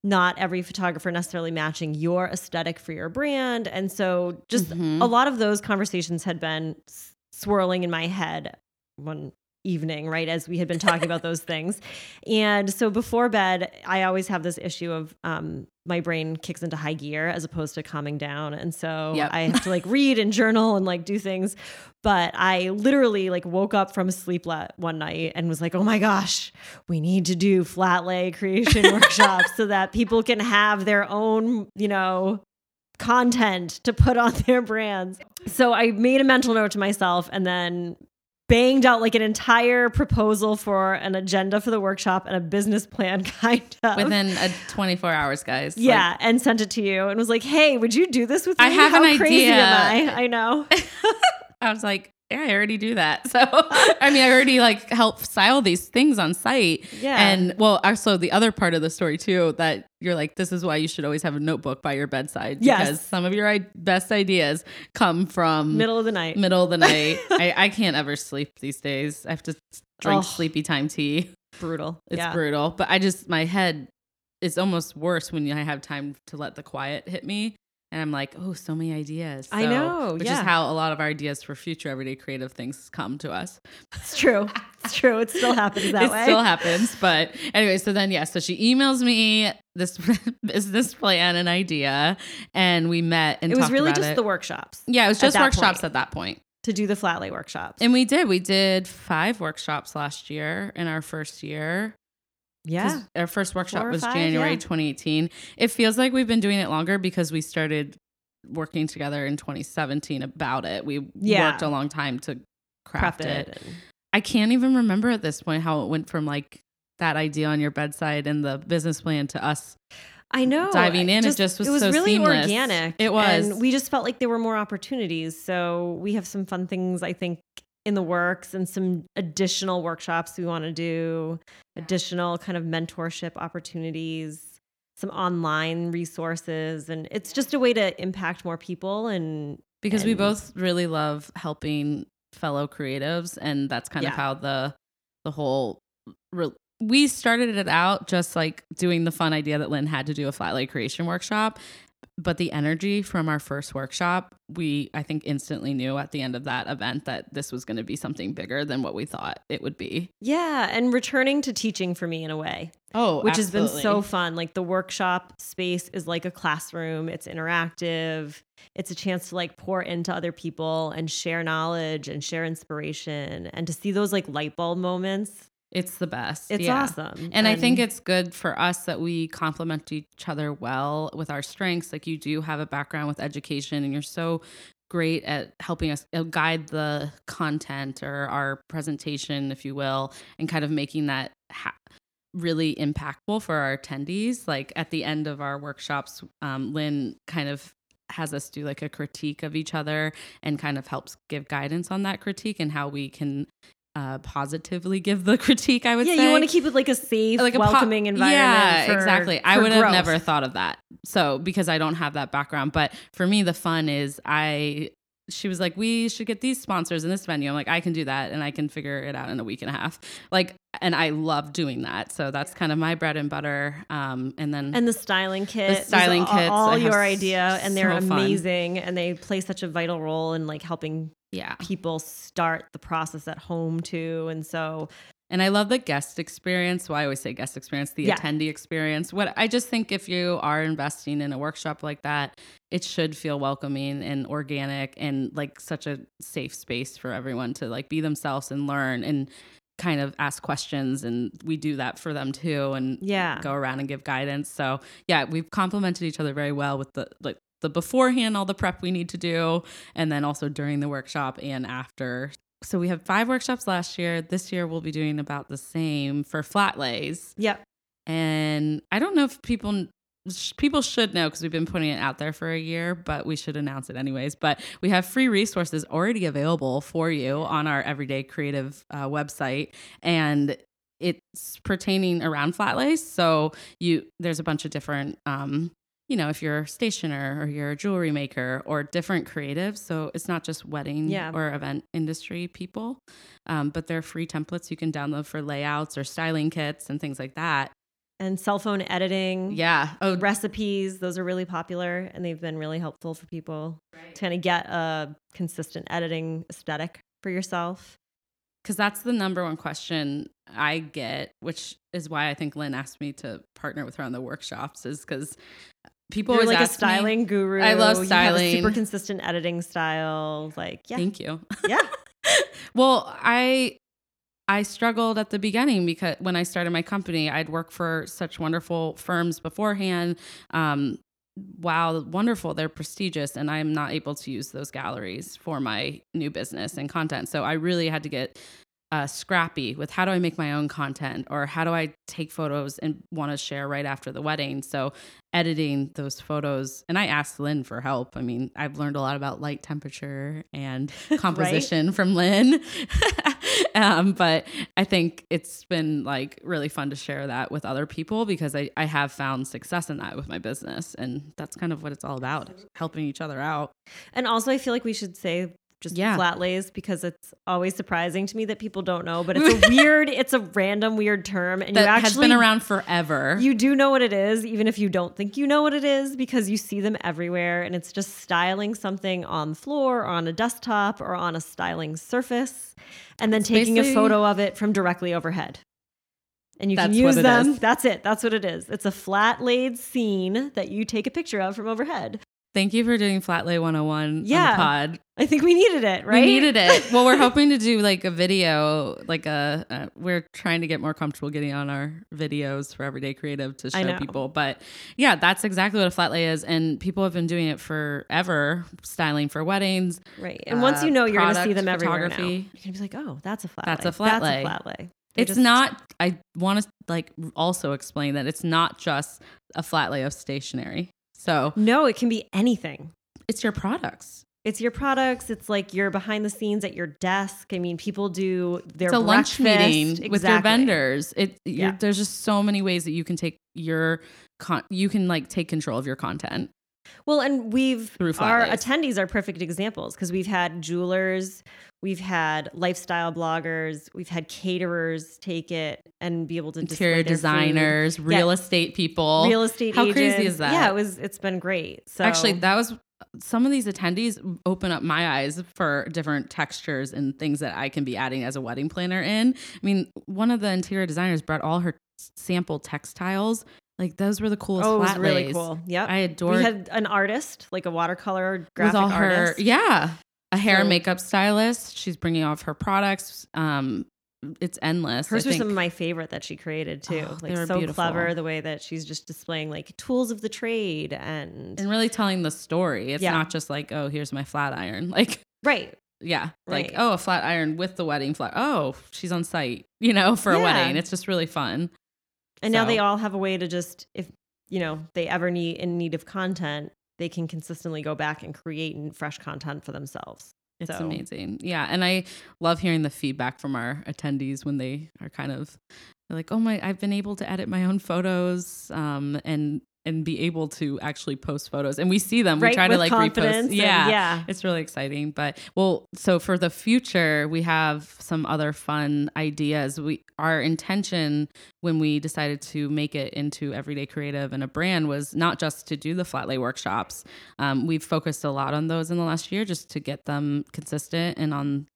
not every photographer necessarily matching your aesthetic for your brand. And so just Mhm. a lot of those conversations had been swirling in my head one evening, right? As we had been talking about those things. And so before bed, I always have this issue of um, my brain kicks into high gear as opposed to calming down. And so Yep. I have to like read and journal and like do things. But I literally like woke up from a sleep one night and was like, oh my gosh, we need to do flat lay creation workshops so that people can have their own, you know, content to put on their brands. So I made a mental note to myself and then banged out like an entire proposal for an agenda for the workshop and a business plan kind of. Within a 24 hours, guys. Like, yeah, and sent it to you and was like, "Hey, would you do this with me? I have How an crazy idea." am I? I know. I was like, yeah, I already do that. So, I mean, I already like help style these things on site. Yeah. And well, also the other part of the story too, that you're like, this is why you should always have a notebook by your bedside. Yes. Because some of your I- best ideas come from Middle of the night. middle of the night. I, I can't ever sleep these days. I have to drink Oh. sleepy time tea. brutal. It's yeah. brutal. But I just, my head is almost worse when I have time to let the quiet hit me. And I'm like, oh, so many ideas. I know, Which yeah. is how a lot of our ideas for future everyday creative things come to us. It's true. It's true. It still happens that it way. It still happens. But anyway, so then, yeah, so she emails me this business plan and idea, and we met and it was really just it. the workshops yeah, it was just that workshops point. at that point. to do the flat lay workshops. And we did. We did five workshops last year in our first year. Yeah. Our first workshop Four was five, January yeah. 2018. It feels like we've been doing it longer because we started working together in 2017 about it. We Yeah. worked a long time to craft Prep it. it. I can't even remember at this point how it went from like that idea on your bedside and the business plan to us. I know. diving in, it just was it was so really seamless. organic. It was. and we just felt like there were more opportunities. So we have some fun things I think in the works and some additional workshops we want to do, additional kind of mentorship opportunities, some online resources, and it's just a way to impact more people and because we both really love helping fellow creatives and that's kind of how the the whole re- we started it out just like doing the fun idea that Lynne had to do a flat lay creation workshop but the energy from our first workshop we I think instantly knew at the end of that event that this was going to be something bigger than what we thought it would be yeah, and returning to teaching for me in a way. oh which has been so fun. Like the workshop space is like a classroom, it's interactive. It's a chance to like pour into other people and share knowledge and share inspiration and to see those like light bulb moments. It's the best It's yeah. awesome. And I think it's good for us that we complement each other well with our strengths. Like you do have a background with education and you're so great at helping us uh, guide the content or our presentation, if you will, and kind of making that ha- really impactful for our attendees. Like at the end of our workshops, um, Lynne kind of has us do like a critique of each other and kind of helps give guidance on that critique and how we can uh, positively give the critique. I would say. yeah, say you want to keep it like a safe, like a po- welcoming environment. Yeah, for- exactly. I for would have never thought of that. So because I don't have that background, but for me, the fun is I. She was like, "We should get these sponsors in this venue." I'm like, "I can do that, and I can figure it out in a week and a half." Like, and I love doing that. So that's kind of my bread and butter. Um, and then And the styling kit, was styling kits, all your idea, and they're so fun. amazing, and they play such a vital role in like helping yeah, people start the process at home too. And so And I love the guest experience. Well, I always say guest experience, the Yeah. attendee experience. What I just think if you are investing in a workshop like that, it should feel welcoming and organic and like such a safe space for everyone to like be themselves and learn and kind of ask questions and we do that for them too and Yeah. go around and give guidance. So, yeah, we've complemented each other very well with the like the beforehand all the prep we need to do and then also during the workshop and after so we have five workshops last year. This year we'll be doing about the same for flat lays. Yep. And I don't know if people people should know because we've been putting it out there for a year, but we should announce it anyways. But we have free resources already available for you on our Everyday Creative uh, website, and it's pertaining around flat lace. So you there's a bunch of different um, you know, if you're a stationer or you're a jewelry maker or different creatives. So it's not just wedding Yeah. or event industry people, um, but they're free templates you can download for layouts or styling kits and things like that. And cell phone editing. Yeah. Oh, Recipes, those are really popular and they've been really helpful for people to kind of get a consistent editing aesthetic for yourself. because that's the number one question I get, which is why I think Lynne asked me to partner with her on the workshops, is because people You're always like a ask me- styling guru. I love You have a styling. super consistent editing style. Like, yeah. Thank you. yeah. Well, I I struggled at the beginning because when I started my company, I'd worked for such wonderful firms beforehand. Um, wow, wonderful, they're prestigious, and I'm not able to use those galleries for my new business and content. So I really had to get uh, scrappy with how do I make my own content or how do I take photos and want to share right after the wedding. So editing those photos, and I asked Lynne for help. I mean, I've learned a lot about light temperature and composition from Lynne. um, but I think it's been like really fun to share that with other people because I, I have found success in that with my business. And that's kind of what it's all about helping each other out. And also, I feel like we should say just Yeah. flat lays because it's always surprising to me that people don't know, but it's a weird, it's a random weird term. And That you actually has been around forever. You do know what it is, even if you don't think you know what it is, because you see them everywhere. And it's just styling something on the floor or on a desktop or on a styling surface, and then It's taking a photo of it from directly overhead. And you can use them. is. That's it. That's what it is. It's a flat laid scene that you take a picture of from overhead. Thank you for doing Flat Lay 101 Yeah. on the pod. I think we needed it, right? We needed it. Well, we're hoping to do like a video, like a, uh, we're trying to get more comfortable getting on our videos for Everyday Creative to show people. But yeah, that's exactly what a flat lay is. And people have been doing it forever, styling for weddings. Right. And once uh, you know, you're going to see them everywhere now. photography. You're going to be like, oh, that's a flat That's lay. a flat that's lay. a flat lay. They It's just- not, I want to like also explain that it's not just a flat lay of stationery. So No, it can be anything. it's your products. It's your products. It's like you're behind the scenes at your desk. I mean, people do their it's a lunch meeting with your Exactly. vendors. It Yeah. there's just so many ways that you can take your con- you can like take control of your content. Well, and we've our lays. attendees are perfect examples because we've had jewelers, we've had lifestyle bloggers, we've had caterers take it and be able to Interior display their food. designers, real estate people. real estate. How agents. crazy is that? Yeah, it was. It's been great. So Actually, that was some of these attendees open up my eyes for different textures and things that I can be adding as a wedding planner in. I mean, one of the interior designers brought all her sample textiles. Like those were the coolest oh, it was really lays. cool. Yep. I adored we had an artist, like a watercolor graphic with all her artist. yeah a hair So- and makeup stylist she's bringing off her products um it's endless Hers I are think. some of my favorite that she created too. Oh, like so beautiful. clever the way that she's just displaying like tools of the trade and, and really telling the story it's Yeah. not just like oh here's my flat iron like right. yeah like Right. oh a flat iron with the wedding flat oh she's on site you know for a wedding it's just really fun And now they all have a way to just if you know they ever need in need of content, they can consistently go back and create fresh content for themselves. it's So- amazing yeah and i love hearing the feedback from our attendees when they are kind of like oh my i've been able to edit my own photos um and and be able to actually post photos. And we see them right we try to like repost. yeah. yeah. it's really exciting. But well so for the future we have some other fun ideas. We our intention when we decided to make it into everyday creative and a brand was not just to do the flat lay workshops. Um, we've focused a lot on those in the last year just to get them consistent and on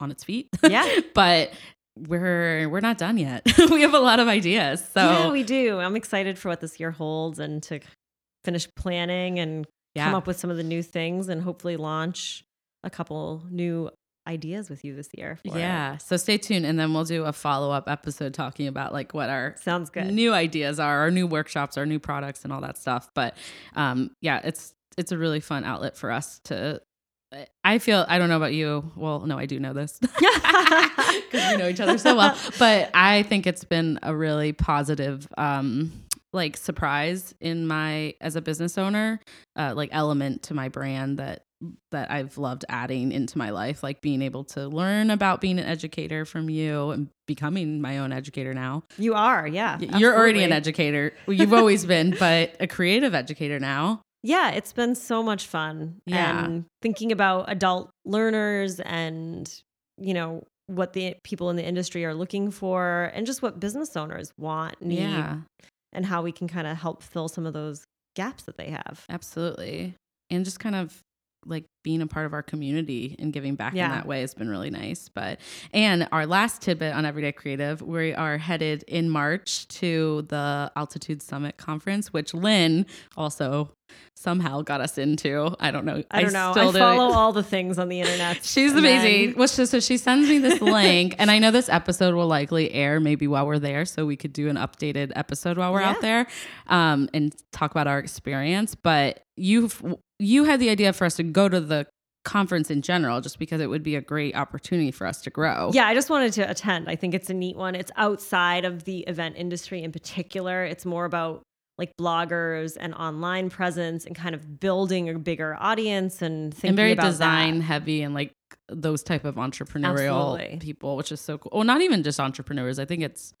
on its feet. Yeah. but we're we're not done yet we have a lot of ideas so yeah, we do. I'm excited for what this year holds and to finish planning and yeah come up with some of the new things and hopefully launch a couple new ideas with you this year. for it. yeah so stay tuned and then we'll do a follow-up episode talking about like what our Sounds good. new ideas are our new workshops our new products and all that stuff but um yeah it's it's a really fun outlet for us to I feel I don't know about you. Well, no, I do know this because we know each other so well. But I think it's been a really positive, um, like surprise in my as a business owner, uh, like element to my brand that that I've loved adding into my life, like being able to learn about being an educator from you and becoming my own educator now. You are, yeah. You're already an absolutely. educator. You've always been, but a creative educator now. Yeah, it's been so much fun. Yeah. And thinking about adult learners and, you know, what the people in the industry are looking for and just what business owners want, need, Yeah, and how we can kind of help fill some of those gaps that they have. absolutely. And just kind of like being a part of our community and giving back in that way has been really nice. But and our last tidbit on Everyday Creative, we are headed in March to the Altitude Summit conference, which Lynne also somehow got us into. I don't know. I don't know. still I follow all the things on the internet. She's amazing. then- Well, so, so she sends me this link, and I know this episode will likely air maybe while we're there, so we could do an updated episode while we're out there, um, and talk about our experience. But you've you had the idea for us to go to the conference in general, just because it would be a great opportunity for us to grow. Yeah, I just wanted to attend. I think it's a neat one. It's outside of the event industry in particular. It's more about like bloggers and online presence and kind of building a bigger audience and thinking and very about design that. heavy and like those type of entrepreneurial Absolutely. people, which is so cool. Well, not even just entrepreneurs. I think it's,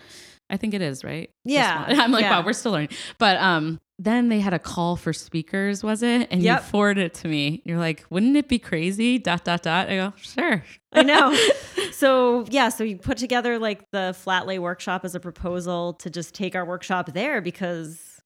I think it is right. Yeah. I'm like, yeah. wow, we're still learning. But um, then they had a call for speakers, was it? And Yep. you forwarded it to me. You're like, wouldn't it be crazy? Dot dot dot. I go, sure. I know. So yeah, so you put together like the flat lay workshop as a proposal to just take our workshop there because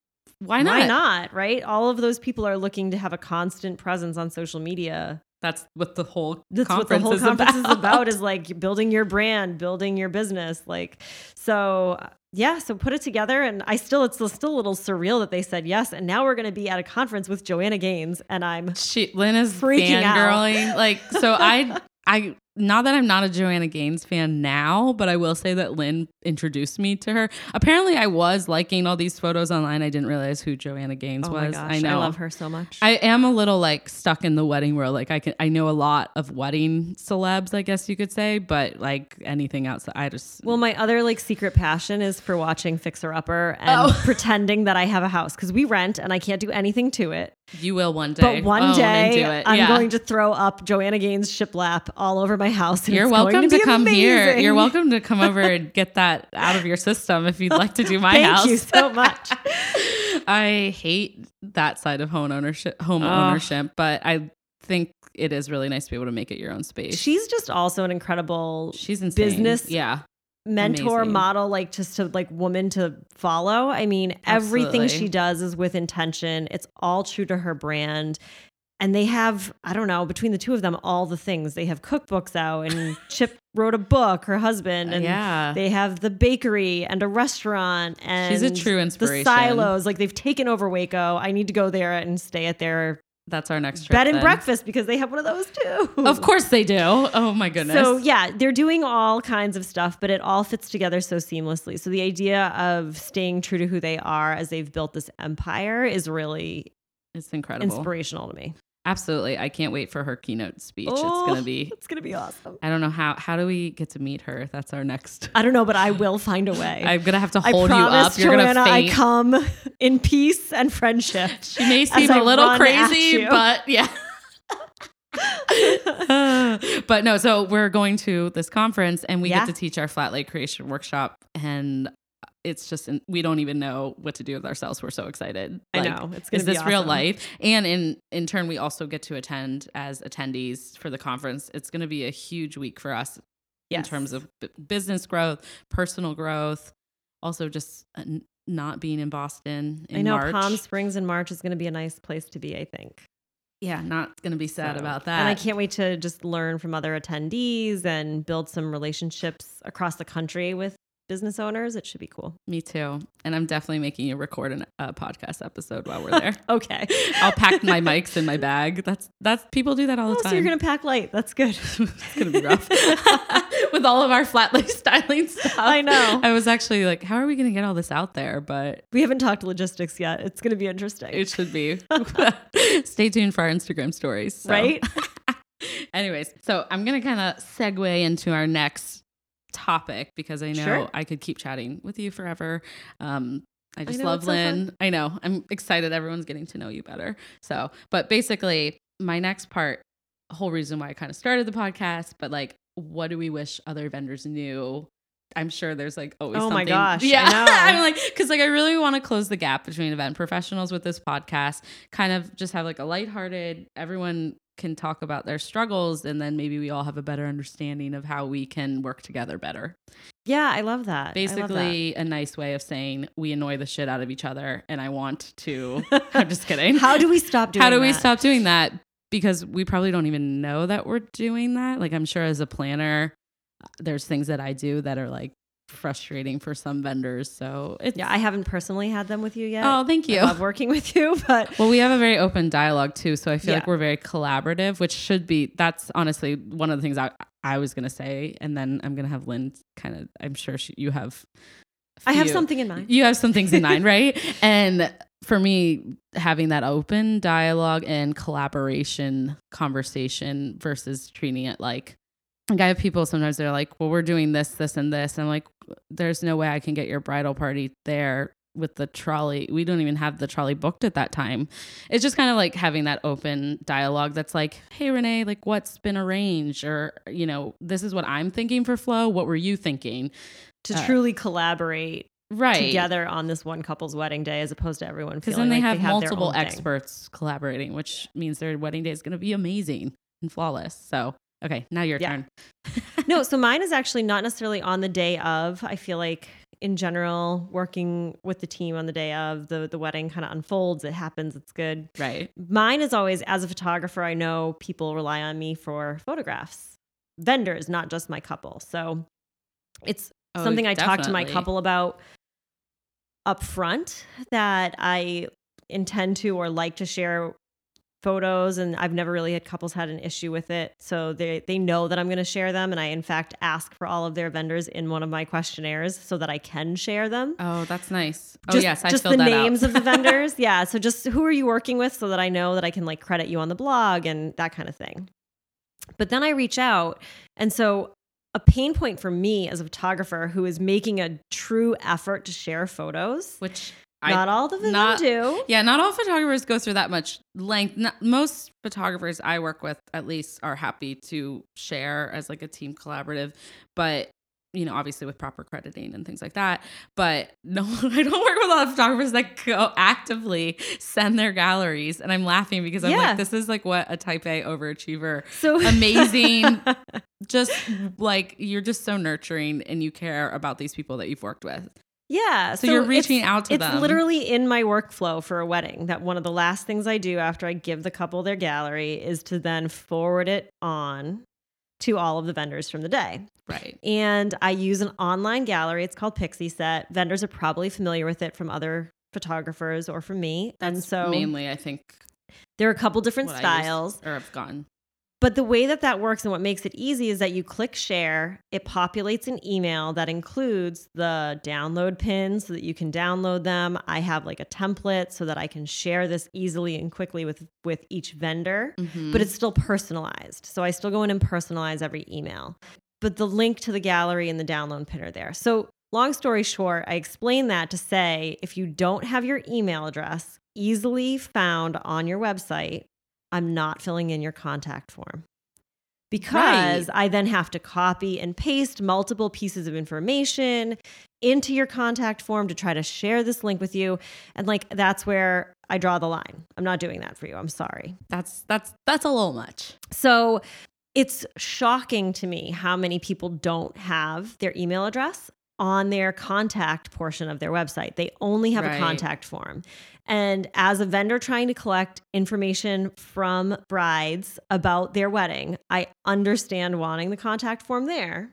Why not? why not? Right? All of those people are looking to have a constant presence on social media. That's what the whole That's what the conference whole is conference about. is about is like building your brand, building your business. Like so yeah, so put it together and I still it's still a little surreal that they said yes and now we're going to be at a conference with Joanna Gaines and I'm she Lynne is Freaking out. Like so I I not that I'm not a Joanna Gaines fan now, but I will say that Lynne introduced me to her. Apparently I was liking all these photos online. I didn't realize who Joanna Gaines oh my was. gosh, I know. love her so much. I am a little like stuck in the wedding world. Like I can I know a lot of wedding celebs, I guess you could say, but like anything outside I just Well, my other like secret passion is for watching Fixer Upper and Oh. pretending that I have a house because we rent and I can't do anything to it. You will one day. But one own day. I'm Yeah. going to throw up Joanna Gaines shiplap all over my house. And You're welcome going to, to, come here. You're welcome to come over and get that out of your system if you'd like to do my Thank house. Thank you so much. I hate that side of home ownership, home Ugh. ownership, but I think it is really nice to be able to make it your own space. She's just also an incredible she's insane. business yeah. Mentor Amazing. model like just to like woman to follow. I mean everything she does is with intention. It's all true to her brand. And they have i don't know between the two of them all the things. They have cookbooks out and chip wrote a book her husband uh, and yeah. they have the bakery and a restaurant and She's a true inspiration. the silos. Like they've taken over waco. I need to go there and stay at their That's our next trip. bed and then. breakfast because they have one of those too Of course they do. Oh my goodness. so yeah, they're doing all kinds of stuff, but it all fits together so seamlessly. So the idea of staying true to who they are as they've built this empire is really it's incredible. inspirational to me. Absolutely. I can't wait for her keynote speech. it's Oh, going to be It's gonna be awesome. I don't know how how do we get to meet her? That's our next. I don't know, but I will find a way. I'm going to have to I hold you promise, up. You're going Joanna, to I come in peace and friendship. She may seem I a little crazy, but yeah. but no, so we're going to this conference and we Yeah. get to teach our flat lay creation workshop and it's just we don't even know what to do with ourselves. We're so excited. I know it's gonna Is be this real life? And in in turn, we also get to attend as attendees for the conference. It's going to be a huge week for us in terms of b- business growth, personal growth, also just uh, not being in Boston in I know March. Palm Springs in March is going to be a nice place to be. I think. yeah, not going to be sad So- about that. And I can't wait to just learn from other attendees and build some relationships across the country with business owners. It should be cool. Me too. And I'm definitely making you record an- a podcast episode while we're there. Okay. I'll pack my mics in my bag. That's that's people do that all Oh, the so time. you're gonna pack light. That's good. it's gonna be rough with all of our flat lay styling stuff. I know. I was actually like, how are we gonna get all this out there? But We haven't talked logistics yet. It's gonna be interesting. it should be. Stay tuned for our Instagram stories. so. right? Anyways, so I'm going to kind of segue into our next topic because I know Sure. I could keep chatting with you forever. Um, I just know, love it's so. Lynne. I know. I'm excited. Everyone's getting to know you better. So, but basically, my next part, whole reason why I kind of started the podcast, but like, what do we wish other vendors knew? I'm sure there's like always. Oh my something- gosh, I Yeah, know. I'm like, because like I really want to close the gap between event professionals with this podcast. Kind of just have like a lighthearted. Everyone can talk about their struggles, and then maybe we all have a better understanding of how we can work together better. Yeah, I love that. I love that. Basically, a nice way of saying we annoy the shit out of each other, and I want to. I'm just kidding. How do we stop doing How do we stop doing that? Because we probably don't even know that we're doing that. Like, I'm sure as a planner, uh, there's things that I do that are like frustrating for some vendors. So it's Yeah, I haven't personally had them with you yet. Oh, thank you. I love working with you, but Well, we have a very open dialogue too, so I feel like we're very collaborative, which should be. That's honestly one of the things I I was gonna say, and then I'm gonna have Lynne kind of. I'm sure she, you have. I have something in mind. You have some things in mind, right? And for me, having that open dialogue and collaboration conversation versus treating it like. Like I have people sometimes they're like, "Well, we're doing this, this, and this." I'm like, "There's no way I can get your bridal party there with the trolley. We don't even have the trolley booked at that time." It's just kind of like having that open dialogue. That's like, "Hey, Renée, like, what's been arranged?" Or you know, "This is what I'm thinking for flow. What were you thinking?" to uh, truly collaborate Right. together on this one couple's wedding day, as opposed to everyone Because then they like have their multiple own thing. experts collaborating, which means their wedding day is going to be amazing and flawless. So, okay, now your Yeah. turn. no, so mine is actually not necessarily on the day of. I feel like in general, working with the team on the day of the the wedding kind of unfolds. It happens. It's good. Right. Mine is always as a photographer. I know people rely on me for photographs, vendors, not just my couple. So it's Oh, something I talk to my couple about up front that I intend to or like to share photos and I've never really had couples had an issue with it. So they they know that I'm going to share them and I in fact ask for all of their vendors in one of my questionnaires so that I can share them. Oh, that's nice. Oh, yes, I just the names of the vendors. Yeah, so just who are you working with so that I know that I can like credit you on the blog and that kind of thing. But then I reach out and so a pain point for me as a photographer who is making a true effort to share photos. Which Not I all of them not- do. yeah, not all photographers go through that much length. Not, most photographers I work with, at least, are happy to share as like a team collaborative, but you know, obviously with proper crediting and things like that. But no, I don't work with a lot of photographers that go actively send their galleries, and I'm laughing because I'm Yeah. like, this is like what a Type A overachiever So Amazing. just like you're just so nurturing and you care about these people that you've worked with. Yeah. So, you're it's- reaching out to it's them. It's literally in my workflow for a wedding that one of the last things I do after I give the couple their gallery is to then forward it on to all of the vendors from the day. right. And I use an online gallery. It's called Pixieset. Vendors are probably familiar with it from other photographers or from me. and so mainly, I think, there are a couple different what I use styles. or have gotten. But the way that that works and what makes it easy is that you click share, it populates an email that includes the download pins so that you can download them. I have like a template so that I can share this easily and quickly with with each vendor, Mhm. but it's still personalized. So I still go in and personalize every email. But the link to the gallery and the download pin are there. So long story short, I explain that to say if you don't have your email address easily found on your website, I'm not filling in your contact form. Because I then have to copy and paste multiple pieces of information into your contact form to try to share this link with you. And like that's where I draw the line. I'm not doing that for you. I'm sorry. that's that's that's a little much. So it's shocking to me how many people don't have their email address on their contact portion of their website. They only have Right. a contact form. And as a vendor trying to collect information from brides about their wedding, I understand wanting the contact form there.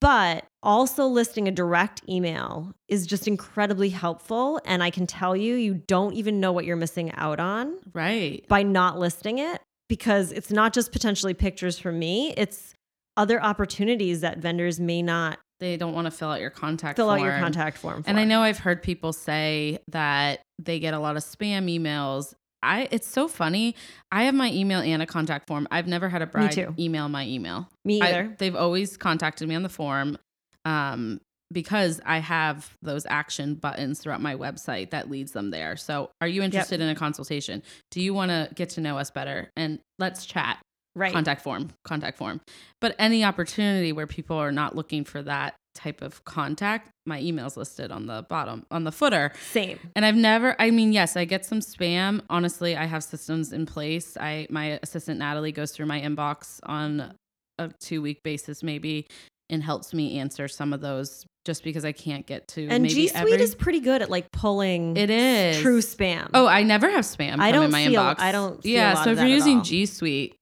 But also listing a direct email is just incredibly helpful. And I can tell you, you don't even know what you're missing out on Right. by not listing it because it's not just potentially pictures from me, it's other opportunities that vendors may not They don't want to fill out your contact fill out your form. contact form for. And I know I've heard people say that they get a lot of spam emails. I it's so funny. I have my email and a contact form. I've never had a bride email my email. Me I- either. they've always contacted me on the form. Um because I have those action buttons throughout my website that leads them there. So, are you interested in a consultation? Do you want to get to know us better? And let's chat right. contact form contact form. But any opportunity where people are not looking for that type of contact my email's listed on the bottom on the footer. Same. and i've never i mean yes i get some spam. Honestly i have systems in place. I my assistant natalie goes through my inbox on a two week basis maybe and helps me answer some of those just because i can't get to And maybe G Suite every- is pretty good at like pulling it is. true spam. oh i never have spam I don't in my see a- inbox. I don't yeah so if you're using g suite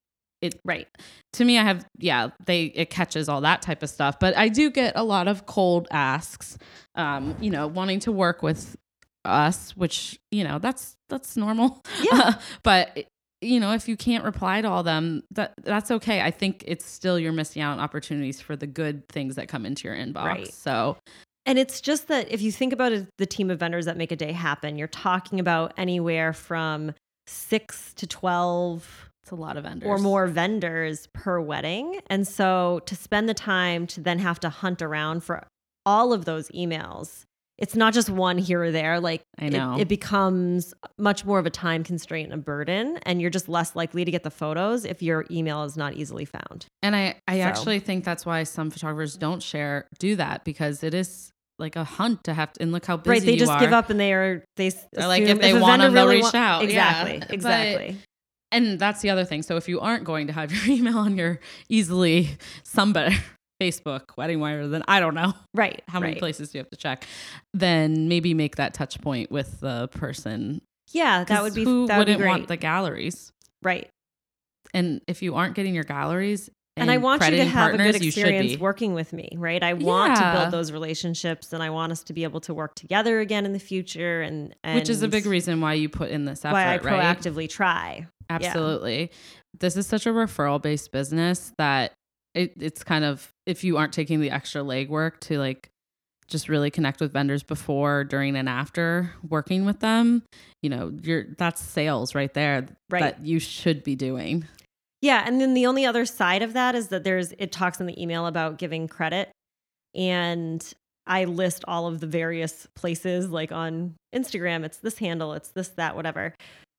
right. to me i have yeah they it catches all that type of stuff but i do get a lot of cold asks um you know wanting to work with us which you know that's that's normal Yeah. but you know if you can't reply to all them that that's okay i think it's still you're missing out on opportunities for the good things that come into your inbox Right. so And it's just that if you think about it, the team of vendors that make a day happen, you're talking about anywhere from six to 12 it's a lot of vendors or more vendors per wedding. And so to spend the time to then have to hunt around for all of those emails, it's not just one here or there. Like I it- know. It, becomes much more of a time constraint and a burden. And you're just less likely to get the photos if your email is not easily found. And I, I So. actually think that's why some photographers don't share, do that because it is like a hunt to have to, and look how busy right. They just are. give up and they are, they like, if they a want to really reach out. Yeah. Exactly. But- Exactly. And that's the other thing. So if you aren't going to have your email on your easily somebody, Facebook, WeddingWire, then I don't know right. how many right. places do you have to check. Then maybe make that touch point with the person. Yeah, that would be, who that would be wouldn't great. want the galleries. right. And if you aren't getting your galleries, and I want you to have a good experience working with me, right? I want to build those relationships, and I want us to be able to work together again in the future, and, and which is a big reason why you put in this effort, why I right? proactively try. Absolutely. This is such a referral based business that it, it's kind of if you aren't taking the extra legwork to like just really connect with vendors before, during, and after working with them, you know, you're that's sales right there Right. that you should be doing. Yeah, and then the only other side of that is that there's it talks in the email about giving credit, and I list all of the various places like on Instagram. It's this handle, it's this that whatever,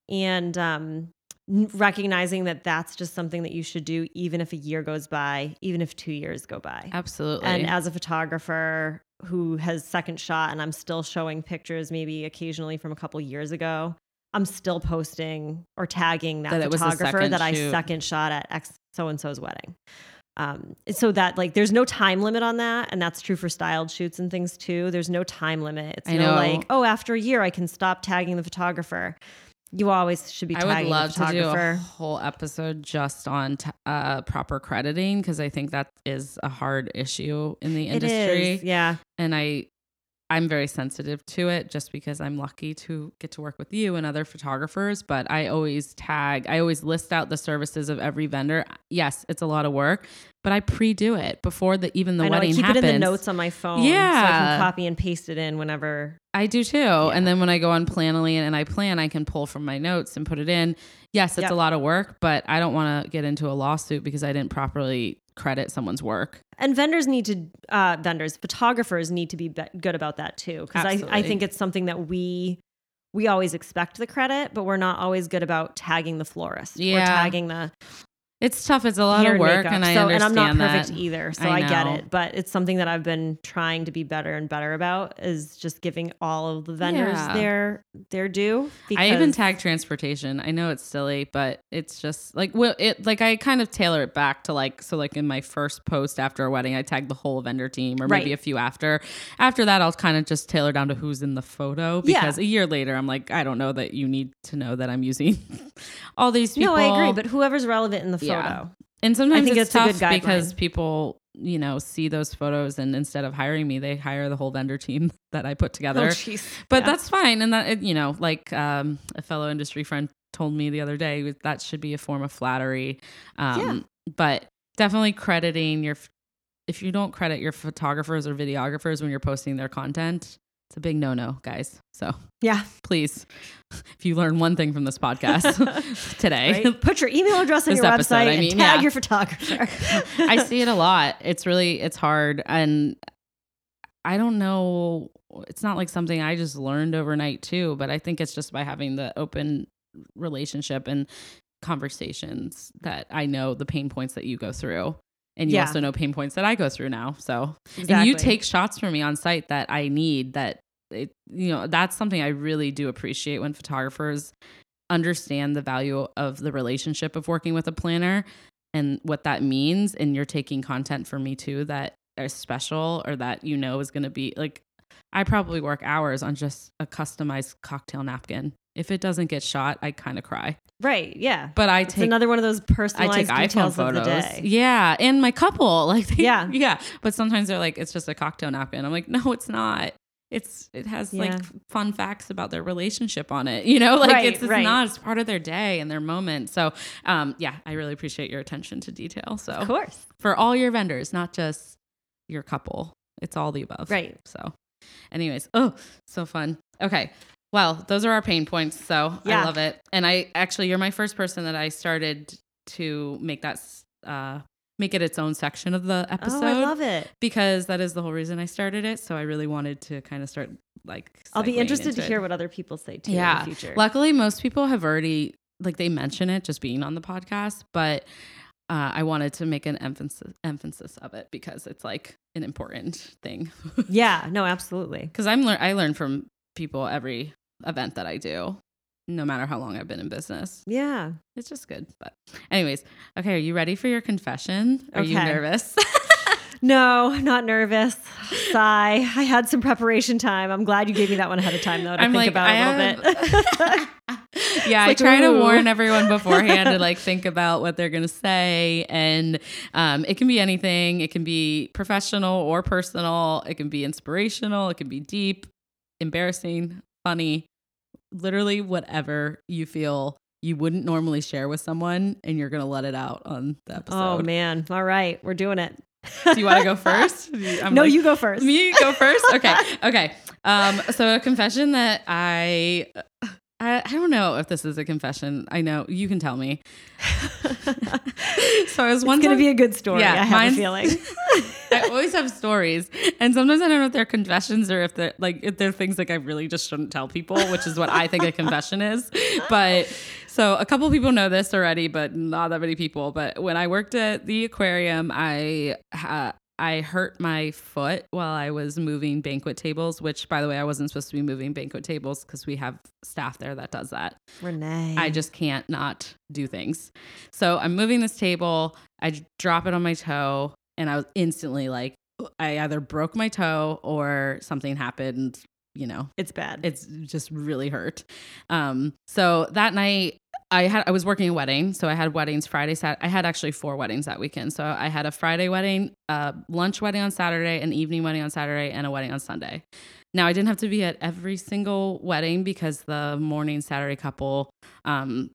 and um, recognizing that that's just something that you should do, even if a year goes by, even if two years go by. Absolutely. And as a photographer who has second shot and I'm still showing pictures maybe occasionally from a couple years ago, I'm still posting or tagging that, That it was a photographer that I shoot. second shot at X so and so's wedding. Um, so that like there's no time limit on that, and that's true for styled shoots and things too. There's no time limit. It's I no know. like, oh, after a year I can stop tagging the photographer. You always should be I would love to do a whole episode just on t- uh, proper crediting because I think that is a hard issue in the industry. is, yeah. and I I'm very sensitive to it just because I'm lucky to get to work with you and other photographers, but I always tag, I always list out the services of every vendor. Yes, it's a lot of work, but I pre-do it before the even the I know. I keep happens. it in the notes on my phone, Yeah. so I can copy and paste it in whenever. I do too. And then when I go on Planoly and I plan, I can pull from my notes and put it in. Yes, it's Yep. a lot of work, but I don't want to get into a lawsuit because I didn't properly credit someone's work. And vendors need to, uh, vendors, photographers need to be, be- good about that too, because I, I think it's something that we we always expect the credit, but we're not always good about tagging the florist yeah. or tagging the It's tough. It's a lot of work, makeup. and I so, understand and I'm not perfect that. either, so I I, get it. But it's something that I've been trying to be better and better about is just giving all of the vendors Yeah. their their due. I even tag transportation. I know it's silly, but it's just like well, it like I kind of tailor it back to like so like in my first post after a wedding, I tag the whole vendor team or maybe Right. a few after. After that, I'll kind of just tailor down to who's in the photo Yeah. because a year later, I'm like, I don't know that you need to know that I'm using all these people. No, I agree, but whoever's relevant in the photo. Yeah. And sometimes think it's it's a tough because people. You know, see those photos, and instead of hiring me, they hire the whole vendor team that I put together. Oh. But Yeah. that's fine. And that, you know, like um, a fellow industry friend told me the other day, that should be a form of flattery. Um, But definitely crediting your, if you don't credit your photographers or videographers when you're posting their content, it's a big no no, guys. So Yeah. please, if you learn one thing from this podcast today, Right? Put your email address on your episode, website I and mean, tag yeah. your photographer. I see it a lot. It's really it's hard and I don't know it's not like something I just learned overnight too, but I think it's just by having the open relationship and conversations that I know the pain points that you go through. And you Yeah. also know pain points that I go through now. So and you take shots for me on site that I need that it, you know, that's something I really do appreciate when photographers understand the value of the relationship of working with a planner and what that means and you're taking content for me too that are special or that you know is going to be like I probably work hours on just a customized cocktail napkin. If it doesn't get shot, I kind of cry. right. Yeah. But I It's take another one of those I personalized take iPhone details photos. of the day. Yeah, and my couple, like they, Yeah. yeah. But sometimes they're like, it's just a cocktail napkin. I'm like, no, it's not. It's it has Yeah. like fun facts about their relationship on it. You know, like Right, it's, it's right. not. It's part of their day and their moment. So, um, yeah, I really appreciate your attention to detail. So Of course. for all your vendors, not just your couple. It's all the above. Right. So, anyways, oh, so fun. Okay. Well, those are our pain points. So yeah. I love it. And I actually, you're my first person that I started to make that, uh, make it its own section of the episode Oh, I love it. because that is the whole reason I started it. So I really wanted to kind of start like, I'll be interested to it. hear what other people say too Yeah. in the future. Luckily, most people have already like they mention it just being on the podcast, but uh, I wanted to make an emphasis emphasis of it because it's like an important thing. yeah. No, absolutely. Because I'm lear- I learn from people every event that I do, no matter how long I've been in business. Yeah. It's just good. But anyways, okay, are you ready for your confession? Are you nervous? No, not nervous. Sigh. I had some preparation time. I'm glad you gave me that one ahead of time though to I'm think like, about I a little bit. yeah, I like, try to warn everyone beforehand to like think about what they're gonna say, and um, it can be anything. It can be professional or personal. It can be inspirational. It can be deep, embarrassing, funny, literally whatever you feel you wouldn't normally share with someone, and you're gonna let it out on the episode. oh man. All right. We're doing it. Do you want to go first? I'm no, like, you go first. me go first okay okay um so a confession that i I, I don't know if this is a confession. I know you can tell me. so I was one it's gonna be a good story. Yeah, I have a feeling. I always have stories, and sometimes I don't know if they're confessions or if they're like if they're things like I really just shouldn't tell people, which is what I think a confession is. But so a couple people know this already, but not that many people. But when I worked at the aquarium, I I hurt my foot while I was moving banquet tables. Which, by the way, I wasn't supposed to be moving banquet tables because we have staff there that does that. Renée. I just can't not do things. So I'm moving this table. I drop it on my toe, and I was instantly like, I either broke my toe or something happened. You know, it's bad. it's just really hurt. Um, so that night I had I was working a wedding, so I had weddings Friday, Saturday. I had actually four weddings that weekend. So I had a Friday wedding, a lunch wedding on Saturday, an evening wedding on Saturday, and a wedding on Sunday. Now I didn't have to be at every single wedding because the morning Saturday couple um,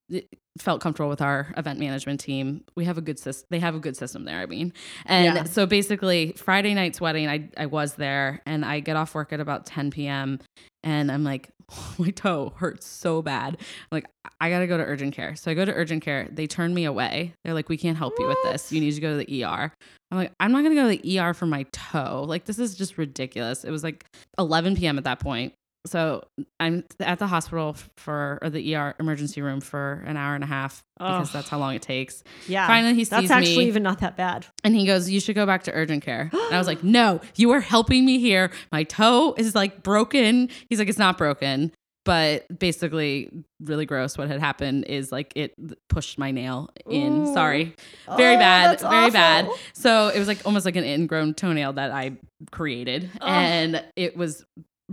felt comfortable with our event management team. We have a good system. They have a good system there. I mean, and Yeah. so basically Friday night's wedding, I I was there, and I get off work at about 10 p.m. And I'm like, my toe hurts so bad. I'm like, I gotta go to urgent care. So I go to urgent care. They turn me away. They're like, we can't help you with this. You need to go to the ER. I'm like, I'm not gonna go to the ER for my toe. Like, this is just ridiculous. It was like 11 p.m. at that point. So I'm at the hospital for or the ER emergency room for an hour and a half because Oh. that's how long it takes. yeah. Finally, he sees That's actually me. even not that bad. And he goes, You should go back to urgent care. And I was like, No, you are helping me here. My toe is like broken. He's like, It's not broken. But basically, really gross. What had happened is like it pushed my nail in. Ooh. Sorry. Very Oh, bad. Very bad. So it was like almost like an ingrown toenail that I created. And it was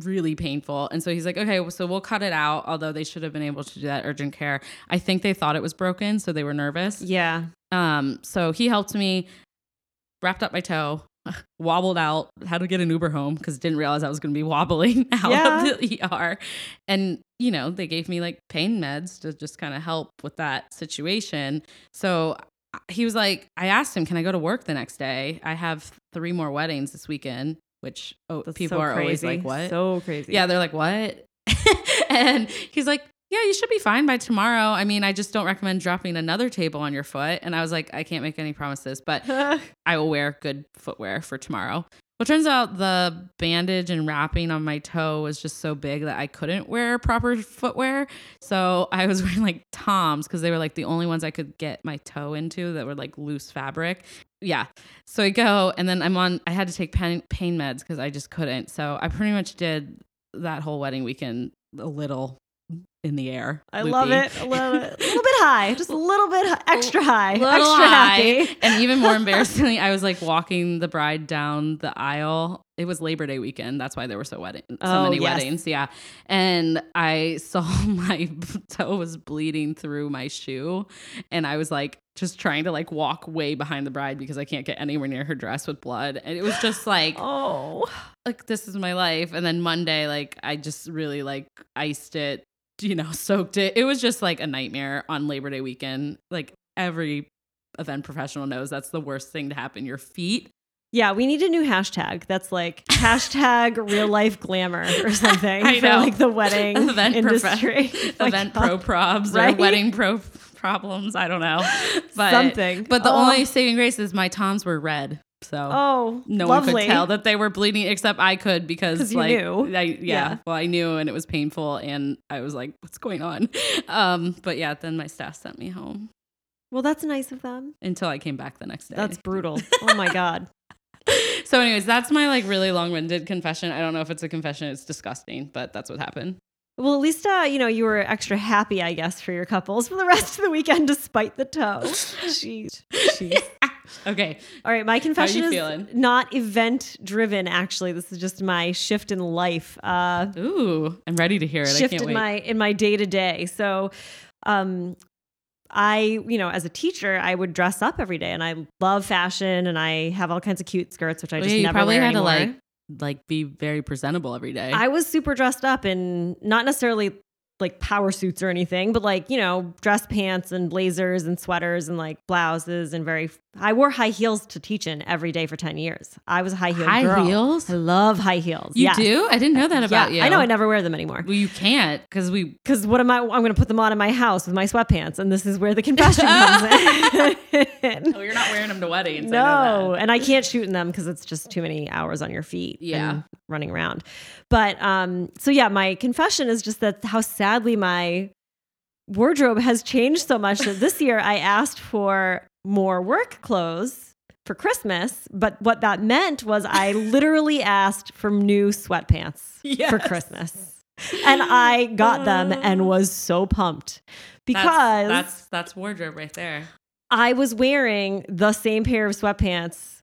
really painful. And so he's like, okay, so we'll cut it out. Although they should have been able to do that urgent care. I think they thought it was broken. So they were nervous. Yeah. Um, so he helped me, wrapped up my toe, wobbled out, had to get an Uber home because didn't realize I was going to be wobbling out Yeah. of the ER. And, you know, they gave me like pain meds to just kind of help with that situation. So he was like, I asked him, can I go to work the next day? I have three more weddings this weekend. Which oh, That's people so are always crazy. like, "What?" So crazy. yeah, they're like, "What?" and he's like, "Yeah, you should be fine by tomorrow. I mean, I just don't recommend dropping another table on your foot." And I was like, "I can't make any promises, but I will wear good footwear for tomorrow." Well, turns out the bandage and wrapping on my toe was just so big that I couldn't wear proper footwear. So I was wearing like Toms because they were like the only ones I could get my toe into that were like loose fabric. Yeah. So I go and then I'm on, I had to take pain, pain meds because I just couldn't. So I pretty much did that whole wedding weekend a little in the air. I loopy. love it. A little, bit, a little bit high, just a little bit extra high, extra high. happy. And even more embarrassingly, I was like walking the bride down the aisle. It was Labor Day weekend. That's why there were so wedding, so Oh, many yes. weddings. Yeah. And I saw my toe was bleeding through my shoe. And I was like just trying to like walk way behind the bride because I can't get anywhere near her dress with blood. And it was just like Oh, like this is my life. And then Monday, like I just really like iced it, you know, soaked it. It was just like a nightmare on Labor Day weekend. Like every event professional knows that's the worst thing to happen. Your feet. yeah. We need a new hashtag. That's like hashtag real life glamour or something I for know. like the wedding Event industry. My event pro probs Right? or wedding pro problems. I don't know. But Something. But the Oh. only saving grace is my toms were red. So Oh, no lovely. one could tell that they were bleeding except I could because like knew. I, yeah, Yeah. well I knew and it was painful and I was like what's going on um but yeah then my staff sent me home Well, that's nice of them. until I came back the next day That's brutal. Oh my God. so anyways that's my like really long-winded confession I don't know if it's a confession it's disgusting but that's what happened Well, at least uh, you know you were extra happy, I guess, for your couples for the rest of the weekend, despite the toe. Jeez. Jeez. Okay All right, my confession is feeling? not event driven. Actually, this is just my shift in life. Uh, ooh I'm ready to hear it I shift can't in wait my in my day to day. So, um, I you know as a teacher, I would dress up every day, and I love fashion, and I have all kinds of cute skirts, which I just yeah, never probably had anymore. to like like be very presentable every day I was super dressed up and not necessarily like power suits or anything, but like, you know, dress pants and blazers and sweaters and like blouses and very I wore high heels to teach in every day for 10 years. I was a high heel High girl. heels? I love high heels. you Yes. do I didn't know that about yeah, you I know I never wear them anymore. well you can't because we Cuz what am I I'm going to put them on in my house with my sweatpants and this is where the confession comes in. Oh, you're not wearing them to weddings. I know No, that. and I can't shoot in them because it's just too many hours on your feet. Yeah. and running around. But um, so yeah, my confession is just that how sadly my wardrobe has changed so much that this year I asked for more work clothes for Christmas. But what that meant was I literally asked for new sweatpants for Christmas. And I got them and uh. was so pumped because that's, that's that's wardrobe right there. I was wearing the same pair of sweatpants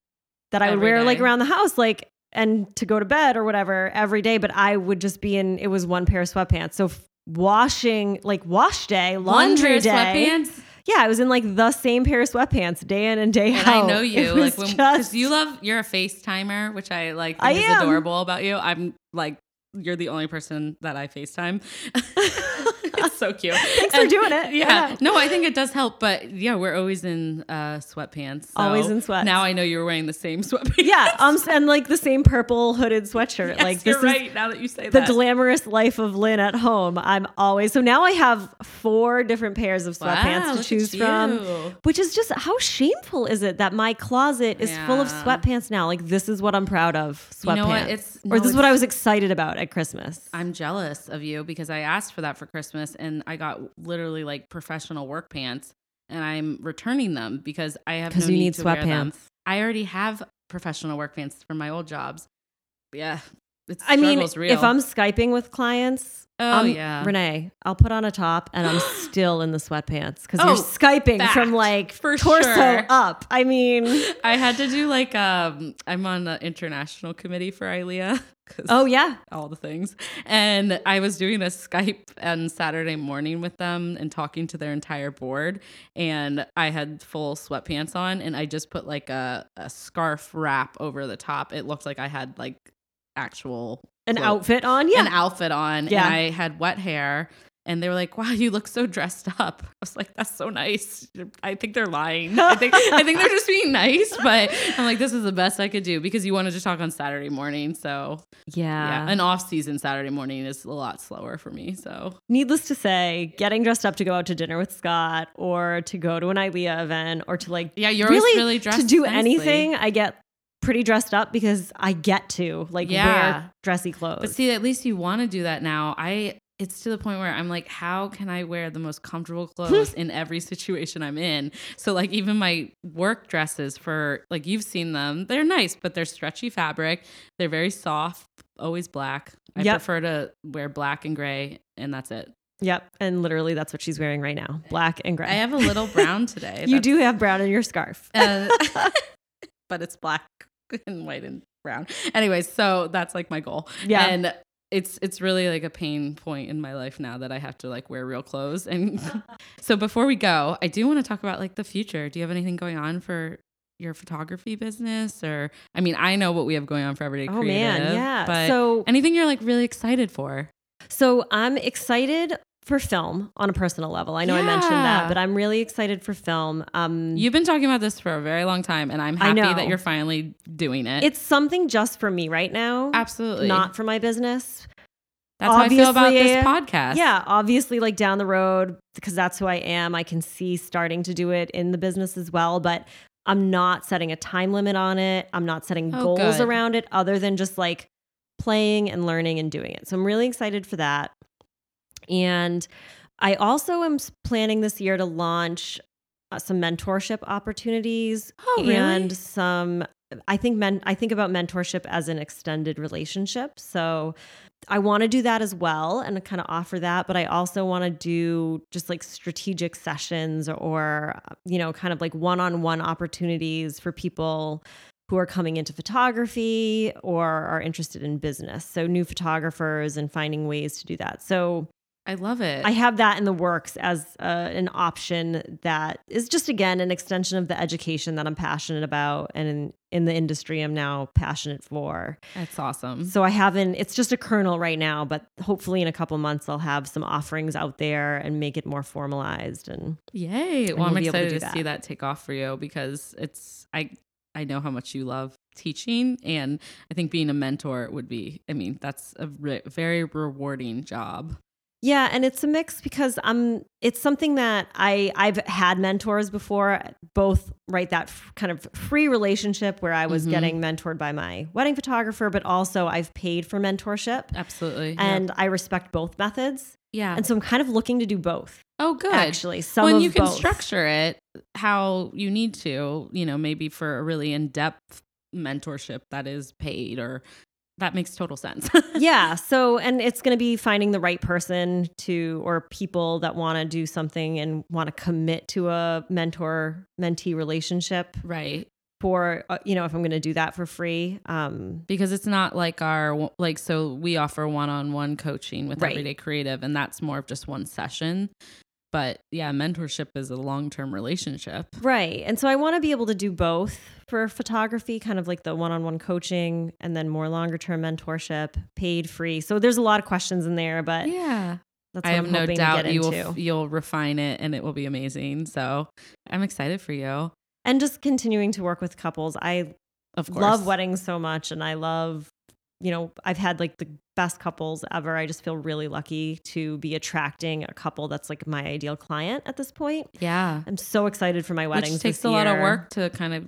that I would Every wear like around the house, like and to go to bed or whatever every day. But I would just be in it was one pair of sweatpants. So washing like wash day, laundry day. sweatpants. Yeah, I was in like the same pair of sweatpants day in and day And out. I know you, like when just- you love you're a FaceTimer, which I like I is am. adorable about you. I'm like you're the only person that I FaceTime. it's so cute. Thanks for doing it. Yeah. Yeah. No, I think it does help, but yeah, we're always in uh sweatpants. so Always in sweat. Now I know you were wearing the same sweatpants. yeah, um, and like the same purple hooded sweatshirt. Yes, like this you're is right. Now that you say the that. glamorous life of Lynne at home. I'm always so now I have four different pairs of sweatpants look to choose from. Which is just how shameful is it that my closet is full of sweatpants now? Like this is what I'm proud of. Sweatpants. You know what? It's- or no, this is what I was excited about at Christmas. I'm jealous of you because I asked for that for Christmas and I got literally like professional work pants and I'm returning them because I have no Because you need need to wear them. sweatpants. I already have professional work pants from my old jobs. Yeah, it's I mean, real. if I'm skyping with clients, oh I'm- yeah, Renée, I'll put on a top and I'm still in the sweatpants because Oh, you're skyping fact, from like for torso sure. up. I mean, I had to do like um I'm on the international committee for ILEA. oh yeah, all the things. And I was doing a Skype on Saturday morning with them and talking to their entire board. And I had full sweatpants on and I just put like a, a scarf wrap over the top. It looked like I had like actual an outfit on. Yeah, an outfit on. Yeah. And I had wet hair and they were like, "Wow, you look so dressed up." I was like, "That's so nice." I think they're lying. I think I think they're just being nice, but I'm like, "This is the best I could do" because you wanted to talk on Saturday morning. So Yeah. yeah, an off-season Saturday morning is a lot slower for me. So Needless to say, getting dressed up to go out to dinner with Scott or to go to an ILEA event or to like yeah, you're really, really dressed to do anything, I get pretty dressed up because I get to like Yeah. wear dressy clothes. But see, at least you want to do that now. I it's to the point where I'm like, how can I wear the most comfortable clothes in every situation I'm in? So like even my work dresses for like you've seen them, they're nice, but they're stretchy fabric. They're very soft, always black. I Yep. prefer to wear black and gray, and that's it. Yep. And literally that's what she's wearing right now. Black and gray. I have a little brown today. you do have brown in your scarf. Uh, but it's black and white and brown. Anyways, so that's like my goal. Yeah. And it's it's really like a pain point in my life now that I have to like wear real clothes. And so before we go, I do want to talk about like the future. Do you have anything going on for your photography business or I mean, I know what we have going on for Everyday Oh Creative. man, yeah. But so anything you're like really excited for? so I'm excited for film on a personal level. I know I mentioned that, but I'm really excited for film. Um You've been talking about this for a very long time and I'm happy that you're finally doing it. it's something just for me right now. absolutely Not for my business. That's how I feel about this podcast. Yeah, obviously, like down the road, because that's who I am, I can see starting to do it in the business as well. But I'm not setting a time limit on it. I'm not setting Oh, goals good. around it other than just like playing and learning and doing it. So I'm really excited for that. And I also am planning this year to launch uh, some mentorship opportunities Oh, really? and some I think men I think about mentorship as an extended relationship. So I want to do that as well and kind of offer that, but I also want to do just like strategic sessions or you know, kind of like one-on-one opportunities for people who are coming into photography or are interested in business. So new photographers and finding ways to do that. So I love it. I have that in the works as uh, an option that is just again an extension of the education that I'm passionate about and in, in the industry I'm now passionate for. That's awesome. So I haven't it's just a kernel right now, but hopefully in a couple months I'll have some offerings out there and make it more formalized and Yay. Well, we'll I'm be able to excited to, see that. that take off for you because it's I I know how much you love teaching and I think being a mentor would be I mean, that's a re- very rewarding job. Yeah, and it's a mix because I'm it's something that I I've had mentors before, both right that f- kind of free relationship where I was Mhm. getting mentored by my wedding photographer, but also I've paid for mentorship. Absolutely. And I respect both methods. yeah. And so I'm kind of looking to do both. oh, good. Actually, some when you can both. structure it how you need to, you know, maybe for a really in-depth mentorship that is paid or that makes total sense. yeah. So, and it's going to be finding the right person to, or people that want to do something and want to commit to a mentor mentee relationship right. for, uh, you know, if I'm going to do that for free. Um, because it's not like our like so we offer one-on-one coaching with Right. everyday creative and that's more of just one session but yeah mentorship is a long-term relationship right. And so I want to be able to do both for photography, kind of like the one on one coaching and then more longer term mentorship, paid free. So there's a lot of questions in there, but yeah that's what i have I'm no doubt you into. will you'll refine it and it will be amazing so i'm excited for you and just continuing to work with couples. I of course love weddings so much and I love you know, I've had like the best couples ever. I just feel really lucky to be attracting a couple that's like my ideal client at this point. yeah I'm so excited for my weddings. which takes a lot of work to kind of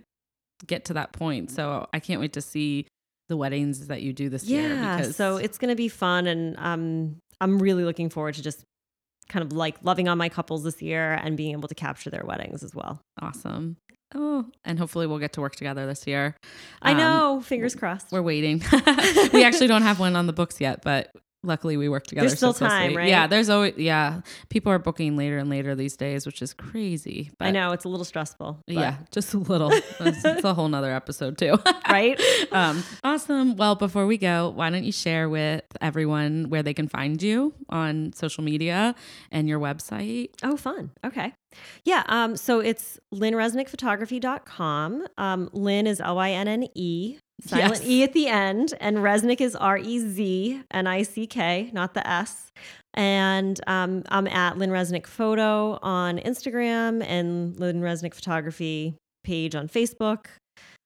get to that point so i can't wait to see the weddings that you do this year Yeah, because so it's going to be fun and um I'm really looking forward to just kind of like loving on my couples this year and being able to capture their weddings as well. awesome oh and hopefully we'll get to work together this year I Um, know, fingers crossed. We're waiting. we actually don't have one on the books yet, but luckily we work together. There's still so time, right? Yeah, there's always yeah. People are booking later and later these days, which is crazy. But I know it's a little stressful. but- Yeah, just a little. It's, it's a whole nother episode too. Right? um, awesome. Well, before we go, why don't you share with everyone where they can find you on social media and your website? Oh, fun. Okay. Yeah. Um, so it's lynnereznickphotography.com. Um, Lynne is L Y N N E. silent Yes. E at the end. And Reznick is R E Z N I C K, not the S. And um, I'm at Lynne Reznick Photo on Instagram and Lynne Reznick Photography page on Facebook.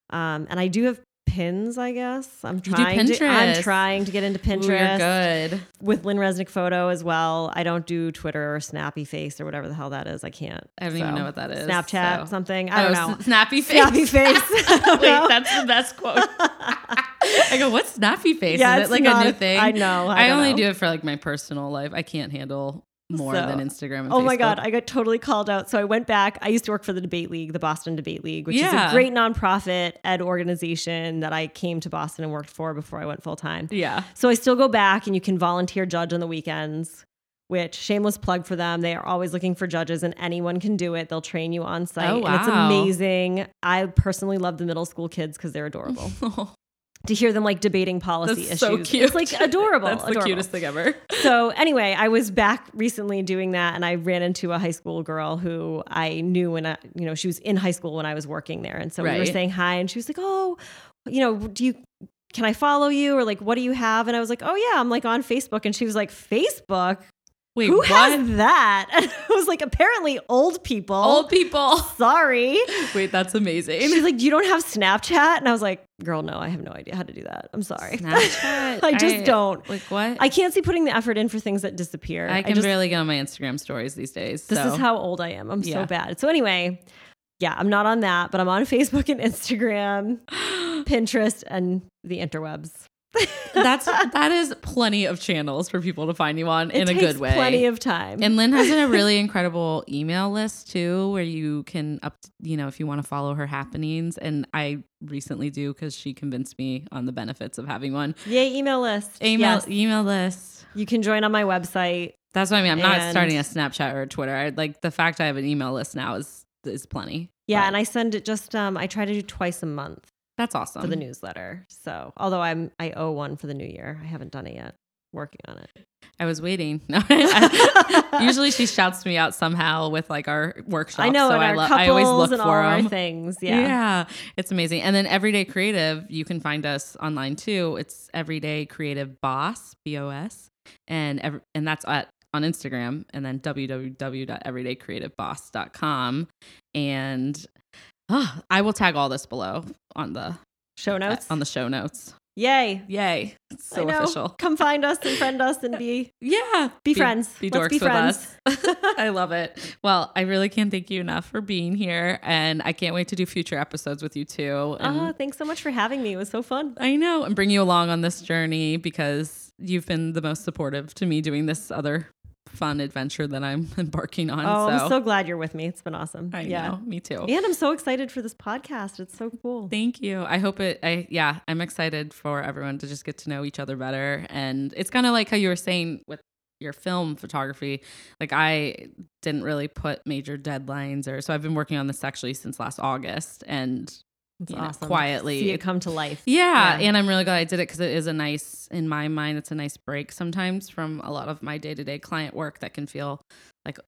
Um, and I do have pins, I guess. I'm trying to I'm trying to get into Ooh, Pinterest you're good. with Lynne Reznick Photo as well. I don't do Twitter or Snappy Face or whatever the hell that is. I can't. I don't even know what that is. Snapchat, so. something. I oh, don't oh, know. snappy face. Snappy face. Wait, know. that's the best quote. I go, what's snappy face? Yeah, is it's it like a a- new thing? I know, I I, only know. do it for like my personal life. I can't handle more So- than Instagram and Oh my God, I got totally called out. So I went back. I used to work for the Debate League, the Boston Debate League, which is a great nonprofit ed organization that I came to Boston and worked for before I went full time. Yeah. So I still go back and you can volunteer judge on the weekends, which shameless plug for them. They are always looking for judges and anyone can do it. They'll train you on site. Oh, And it's amazing. I personally love the middle school kids because they're adorable. to hear them like debating policy That's issues. so cute. It's like adorable. That's the cutest thing ever. so anyway, I was back recently doing that, and I ran into a high school girl who I knew when I, you know, she was in high school when I was working there, and so we were saying hi, and she was like, "Oh, you know, do you?" Can I follow you or like what do you have? And I was like, oh yeah, I'm like on Facebook. And she was like, Facebook? Wait, Who what? has that? And I was like, apparently old people. Old people. Sorry. Wait, that's amazing. She's like, you don't have Snapchat? And I was like, girl, no, I have no idea how to do that. I'm sorry. Snapchat. I just don't. Like what? I can't see putting the effort in for things that disappear. I can just, barely get on my Instagram stories these days. This so. is how old I am. I'm so bad. So anyway, yeah, I'm not on that, but I'm on Facebook and Instagram, Pinterest, and the interwebs. That's that is plenty of channels for people to find you on It in a good way. Plenty of time. And Lynne has a really incredible email list too, where you can up, you know, if you want to follow her happenings. And I recently do because she convinced me on the benefits of having one. Yay, email list. Email Yes. email list. You can join on my website. That's what I mean. I'm not starting a Snapchat or a Twitter. I, like the fact I have an email list now is is plenty. Yeah, But and I send it just um I try to do twice a month that's awesome. for the newsletter. So although I'm I owe one for the new year. I haven't done it yet. Working on it. I was waiting. No, usually she shouts me out somehow with like our workshops. I know, so and I, our lo- couples I always look and all for our them. things. Yeah. yeah, it's amazing. And then Everyday Creative, you can find us online too. It's Everyday Creative Boss, B O S, and ev- and that's at on Instagram, and then www.everydaycreativebos.com. And ah, I will tag all this below on the Show notes. on the show notes. Yay. Yay! It's so official. Come find us and friend us and be Yeah, Be friends. Be Let's dorks be with friends. us. I love it. Well, I really can't thank you enough for being here, and I can't wait to do future episodes with you too. And Oh, thanks so much for having me. It was so fun. I know, and bring you along on this journey because you've been the most supportive to me doing this other fun adventure that I'm embarking on. Oh, so, I'm so glad you're with me. It's been awesome. I yeah. know, me too. And I'm so excited for this podcast. It's so cool. Thank you. I hope it. I yeah, I'm excited for everyone to just get to know each other better, and it's kind of like how you were saying with your film photography. Like I didn't really put major deadlines, or so I've been working on this actually since last August, and It's you know, awesome. quietly See it come to life. Yeah, Yeah. and I'm really glad I did it because it is a nice, in my mind, it's a nice break sometimes from a lot of my day to day client work that can feel like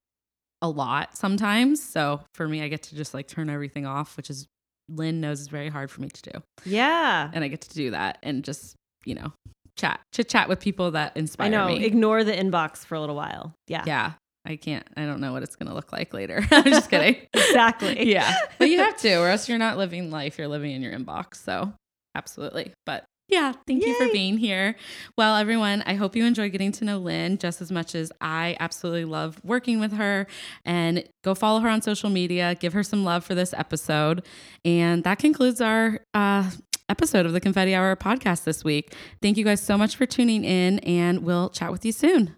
a lot sometimes. So for me, I get to just like turn everything off, which is Lynne knows is very hard for me to do, Yeah. and I get to do that and just you know chat, chit chat with people that inspire I know. me. Ignore the inbox for a little while. Yeah. yeah, I can't. I don't know what it's gonna look like later. I'm just kidding. Exactly. yeah, but you have to, or else you're not living life. You're living in your inbox. So absolutely. But yeah, thank you for being here. Well, everyone, I hope you enjoy getting to know Lynne just as much as I absolutely love working with her. And go follow her on social media. Give her some love for this episode. And that concludes our uh, episode of the Confetti Hour podcast this week. Thank you guys so much for tuning in, and we'll chat with you soon.